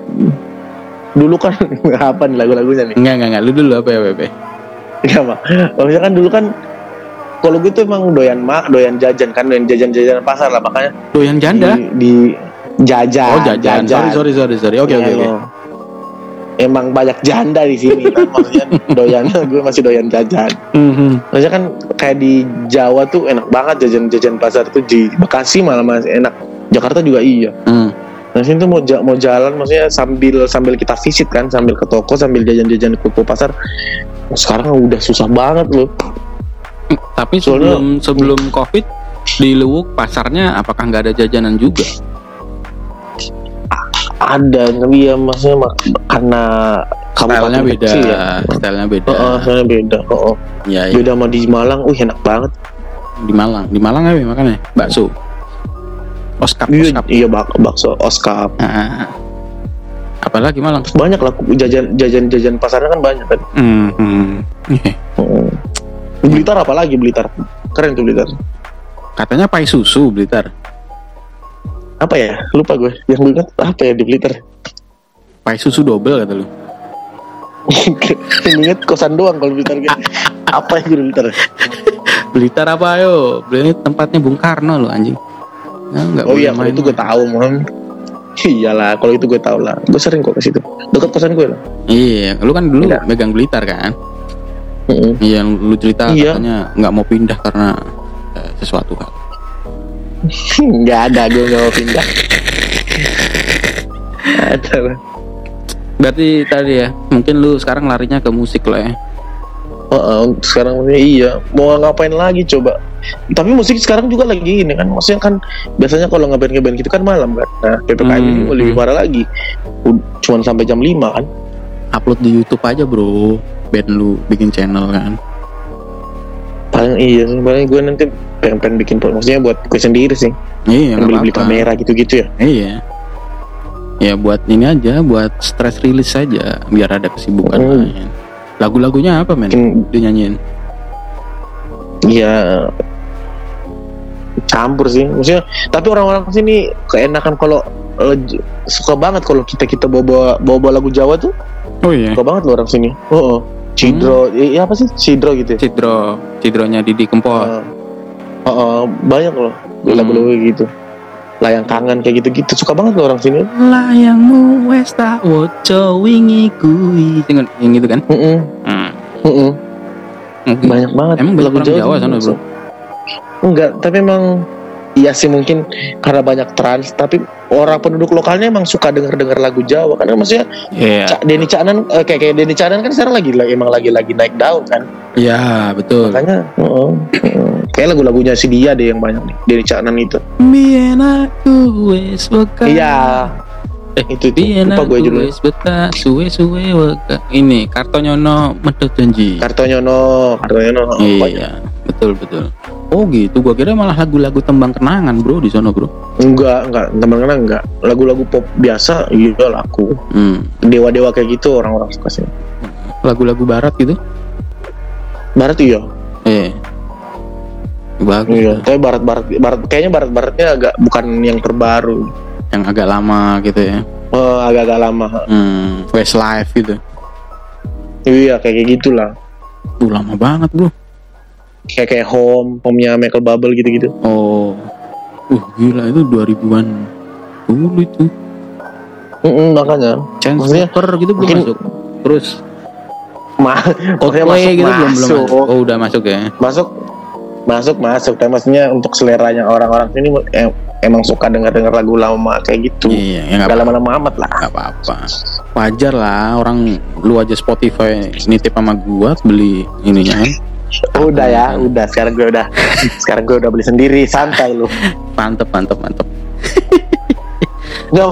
dulu kan apa nih lagu-lagunya nih Enggak, enggak, enggak. Lu dulu apa ya, Bebe? Enggak pak maksudnya kan dulu kan kalau gue tuh emang doyan mak doyan jajan kan doyan jajan-jajan pasar lah makanya Doyan janda. di, di jajan oh, jajan. Sorry, sorry, sorry, sorry. Oke, oke, Iya, oke. loh. emang banyak janda di sini kan maksudnya doyan gue masih doyan jajan Mhm. maksudnya kan kayak di Jawa tuh enak banget jajan-jajan pasar tuh di Bekasi malah masih enak Jakarta juga iya Hmm. Nah sini tuh mau ja- mau jalan maksudnya sambil sambil kita visit kan sambil ke toko sambil jajan-jajan ke ke pasar. Sekarang udah susah banget loh. Tapi Soalnya- sebelum sebelum covid di Luwuk pasarnya apakah nggak ada jajanan juga? Ada tapi ya maksudnya mak- karena Stylenya kabupaten beda, kecil ya. stylenya beda. Oh, oh, soalnya beda. Oh, oh. Iya, iya. Beda sama di Malang, wih enak banget. di Malang. Di Malang apa ya makanya? Bakso. Oskap, Iya, oskap. iya bak bakso, oskap. Ah. Apalagi Malang? Banyak lah jajan jajan jajan pasarnya kan banyak kan. Hmm. hmm. Oh. Blitar apalagi Blitar. Keren tuh Blitar. Katanya pai susu Blitar. Apa ya? Lupa gue. Yang gue ingat apa ya di Blitar? Pai susu double kata lu. Yang inget kosan doang kalau Blitar gitu. apa yang di Blitar? Blitar apa ayo? Blitar tempatnya Bung Karno lo anjing. Nah, Oh iya, kalau main itu gue tahu, Mon. Iyalah, kalau itu gue tahu lah. Gue sering kok ke situ. Dekat kosan gue lah. iya lu kan dulu Iya. megang blitar kan Iya yang lu cerita Iya. katanya nggak mau pindah karena eh, sesuatu hal Nggak ada, gue nggak mau pindah. ada lah. berarti tadi ya mungkin lu sekarang larinya ke musik lah ya Oh, untuk sekarang ini iya mau ngapain lagi coba tapi musik sekarang juga lagi ini kan maksudnya kan biasanya kalau ngeband ngeband gitu kan malam kan nah ppkm ini Hmm, lebih hmm. parah lagi cuman sampai jam 5 kan upload di YouTube aja bro. Band lu bikin channel kan? Paling iya sih paling gue nanti pengen, pengen bikin maksudnya buat gue sendiri sih. Iya beli beli kamera gitu gitu ya. Iya. Ya buat ini aja buat stress release saja biar ada kesibukan Hmm. lain. Lagu-lagunya apa men? Mungkin dinyanyiin ya campur sih. Maksudnya tapi orang-orang sini keenakan kalau eh, suka banget kalau kita kita bawa bawa bawa lagu Jawa tuh oh iya. Suka banget loh orang sini. Oh, oh. Cidro, eh, apa sih? Cidro gitu ya? Cidro. Cidronya Didi Kempot. Uh, uh, uh, banyak loh Hmm. lagu-lagu kayak gitu. Layang kangen kayak gitu-gitu. Suka banget loh orang sini. Layangmu wes tak woco wingi kui. Tengok yang gitu kan? Mm-mm, hmm. mm-mm. mungkin. banyak banget Emang banyak orang Jawa sana, bro? enggak tapi emang iya sih mungkin karena banyak trans tapi orang penduduk lokalnya emang suka denger-denger lagu Jawa karena maksudnya Iya. Cak Denny Caknan eh, kayak kayak Denny Caknan kan sekarang lagi emang lagi lagi naik daun kan? Iya betul. Makanya uh, uh, kayak lagu-lagunya si dia deh yang banyak nih Denny Caknan itu. Bien aku wes iya. Eh, itu Bien lupa gue judulnya. wes beka suwe suwe weka. Ini Kartonyono medot janji. Kartonyono Kartonyono. Iya betul betul Oh gitu gua kira malah lagu-lagu tembang kenangan bro di sono bro Enggak, enggak, teman kenal enggak. Lagu-lagu pop biasa iya laku. hmm. Dewa-dewa kayak gitu orang-orang suka sih. Lagu-lagu barat gitu Barat iya. Eh Bagus Iya, tuh. tapi barat-barat barat kayaknya barat-baratnya agak bukan yang terbaru. Yang agak lama gitu ya Oh, agak-agak lama. hmm. Westlife gitu Iya, kayak gitulah. Uh lama banget bro Kayak kayak home, home-nya Michael Bubble gitu-gitu. Oh. Uh gila itu 2000an dulu itu. Mm makanya. Maksudnya, Chainsmokers gitu belum mungkin- masuk. Terus? Ma Maksudnya masuk, gitu belum belum masuk. masuk. Oh udah masuk ya. Masuk masuk masuk. Tapi maksudnya untuk seleranya orang-orang sini em- emang suka dengar-dengar lagu lama kayak gitu. Iya ya Gak lama-lama amat lah. Nggak apa-apa. Wajar lah orang lu aja Spotify nitip sama gua beli ininya kan udah ya udah. Sekarang gue udah sekarang gue udah beli sendiri. Santai lu. Mantep mantep mantep. Nggak,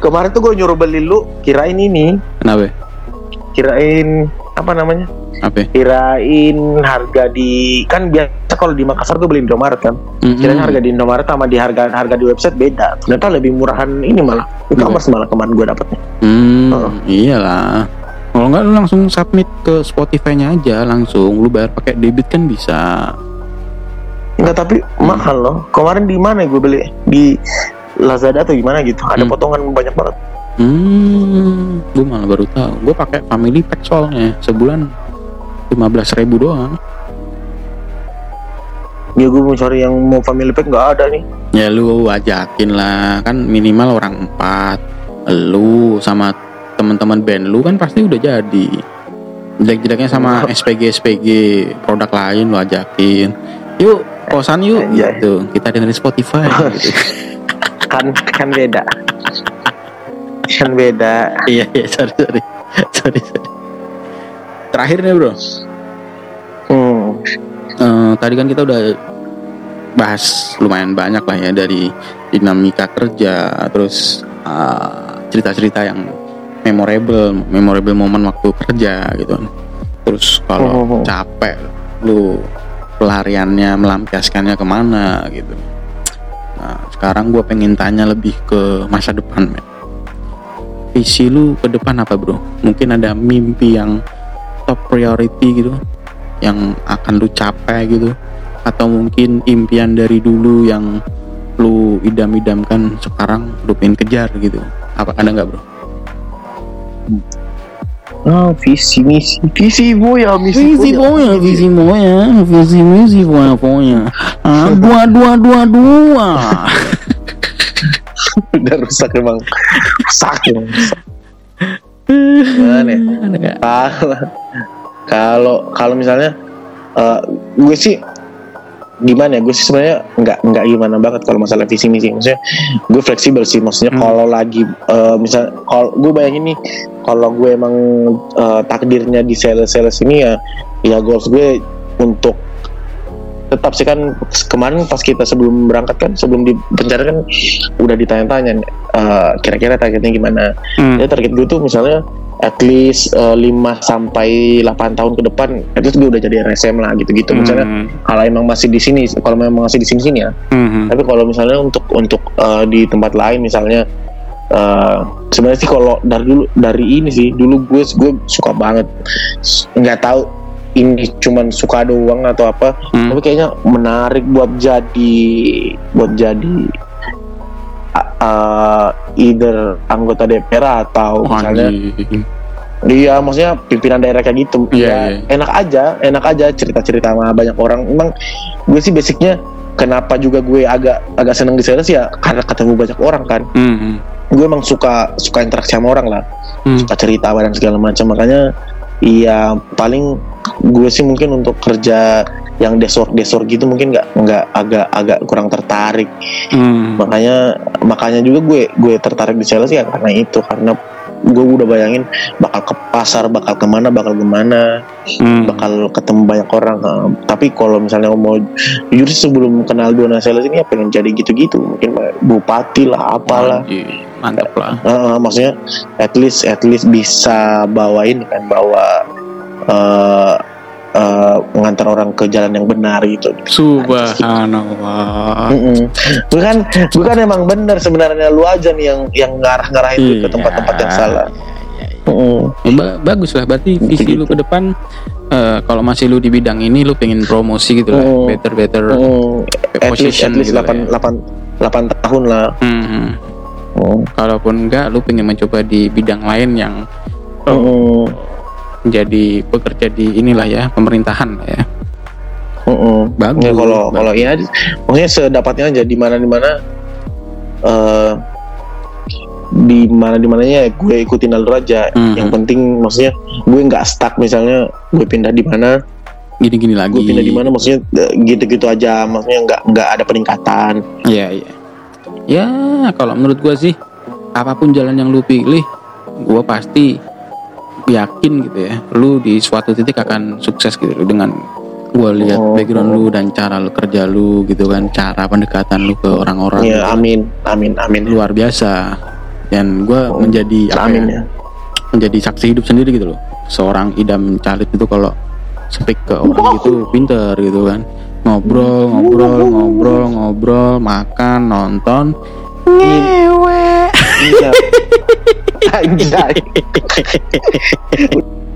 kemarin tuh gue nyuruh beli lu kirain ini. Kenapa? Kirain apa namanya? Apa? Kirain harga di kan biasa kalau di Makassar gue beli Indomaret kan? Mm-mm. kirain harga di Indomaret sama di harga harga di website beda. Ternyata lebih murahan ini malah. E-commerce malah kemarin gue dapetnya Hmm, Oh. iyalah. Kalau nggak lu langsung submit ke Spotify-nya aja langsung. Lu bayar pakai debit kan bisa. Enggak tapi mahal loh kemarin di mana gue beli di Lazada atau gimana gitu ada Hmm. potongan banyak banget Hmm, gue malah baru tahu. Gue pakai family pack soalnya sebulan 15.000 ribu doang. ya gue mau cari yang mau family pack nggak ada nih Ya lu ajakin lah, kan minimal orang empat. Lu sama teman-teman band lu kan pasti udah jadi. Jelek-jeleknya sama SPG SPG produk lain lu ajakin. Yuk kosan yuk Iya. gitu. Kita dengerin Spotify gitu. kan kan beda kan beda iya iya sorry sorry sorry sorry. Terakhir nih bro, hmm. Eh, tadi kan kita udah bahas lumayan banyak lah ya dari dinamika kerja, terus eh, cerita-cerita yang memorable, memorable momen waktu kerja gitu. Terus kalau Oh. capek, lu pelariannya melampiaskannya ke mana gitu. Nah sekarang gue pengen tanya lebih ke masa depan, men. Visi lu ke depan apa bro? Mungkin ada mimpi yang top priority gitu yang akan lu capai gitu atau mungkin impian dari dulu yang lu idam-idamkan sekarang lu pengen kejar gitu apa ada nggak bro? Ah visi misi visi boya misi boya. visi moya, visi misi boya boya. Ah, dua dua dua dua. udah rusak emang rusak emang. Gimana ya? Kalau kalau kalau misalnya eh, gue sih gimana ya gue sih sebenarnya nggak nggak gimana banget kalau masalah visi misi maksudnya gue fleksibel sih maksudnya Hmm. kalau lagi eh, misal kalau gue bayangin nih kalau gue emang eh, takdirnya di sales sales ini ya ya goals gue untuk tetap sih kan kemarin pas kita sebelum berangkat kan sebelum di penjara kan udah ditanya-tanya eh, kira-kira targetnya gimana Hmm. ya target gue tuh misalnya at least eh, 5 sampai 8 tahun ke depan at least gue udah jadi RSM lah gitu-gitu misalnya Hmm. kalau emang masih di sini kalau memang masih di sini sini ya Hmm. tapi kalau misalnya untuk untuk eh, di tempat lain misalnya eh, sebenarnya sih kalau dari dulu dari ini sih dulu gue gue suka banget nggak tahu ini cuman suka doang atau apa Hmm. tapi kayaknya menarik buat jadi buat jadi uh, either anggota DPR atau Wah, misalnya anjing. Iya, maksudnya pimpinan daerah kayak gitu. Iya, ya, iya. enak aja, enak aja cerita-cerita sama banyak orang. Emang gue sih basicnya kenapa juga gue agak agak seneng di sales ya karena ketemu banyak orang kan. Hmm. Gue emang suka suka interaksi sama orang lah, Hmm. suka cerita dan segala macam. Makanya iya paling gue sih mungkin untuk kerja yang desor desor gitu mungkin nggak nggak agak agak kurang tertarik. Hmm. Makanya makanya juga gue gue tertarik di sales ya karena itu karena gue udah bayangin bakal ke pasar bakal ke mana bakal ke mana Hmm. bakal ketemu banyak orang Nah, tapi kalau misalnya mau jujur sebelum kenal dua sales ini ya pengen jadi gitu-gitu mungkin bupati lah apalah Anjing. Mantap lah. Heeh, maksudnya at least at least bisa bawain kan bawa eh eh, ngantar orang ke jalan yang benar gitu Subhanallah. Mm-mm. bukan bukan emang benar sebenarnya lu aja nih yang yang ngarah-ngarahin lu ke Iya. tempat-tempat yang salah Iya, iya, iya. Mm-mm. Ya, ba- bagus lah berarti visi Gitu. lu ke depan eh, kalau masih lu di bidang ini lu pengen promosi gitu lah Oh. better better Mm, at least position at least gitu lah 8, ya. 8, 8 tahun lah Hmm. Mm. kalaupun enggak lu pengen mencoba di bidang lain yang Mm-mm. Menjadi bekerja di inilah ya pemerintahan ya Mm-mm. Bagus, Ya, kalau bagus. kalau ya maksudnya sedapatnya aja di mana di mana eh di mana di mananya ya gue ikutin alur aja Mhm. yang penting maksudnya gue nggak stuck misalnya gue pindah di mana gini-gini lagi gue pindah di mana maksudnya gitu-gitu aja maksudnya nggak nggak ada peningkatan Iya iya. Ya kalau menurut gua sih apa pun jalan yang lu pilih, gua pasti yakin gitu ya, lu di suatu titik akan sukses gitu dengan gua lihat Oh. background lu dan cara lu kerja lu gitu kan, cara pendekatan lu ke orang-orang ya gitu. amin amin amin luar biasa. Dan gua Oh, menjadi apa amin ya, ya menjadi saksi hidup sendiri gitu loh. Seorang idam calit itu kalau speak ke orang gitu pinter gitu kan. Ngobrol, ngobrol, ngobrol, ngobrol, makan, nonton, ngewe. Anjay.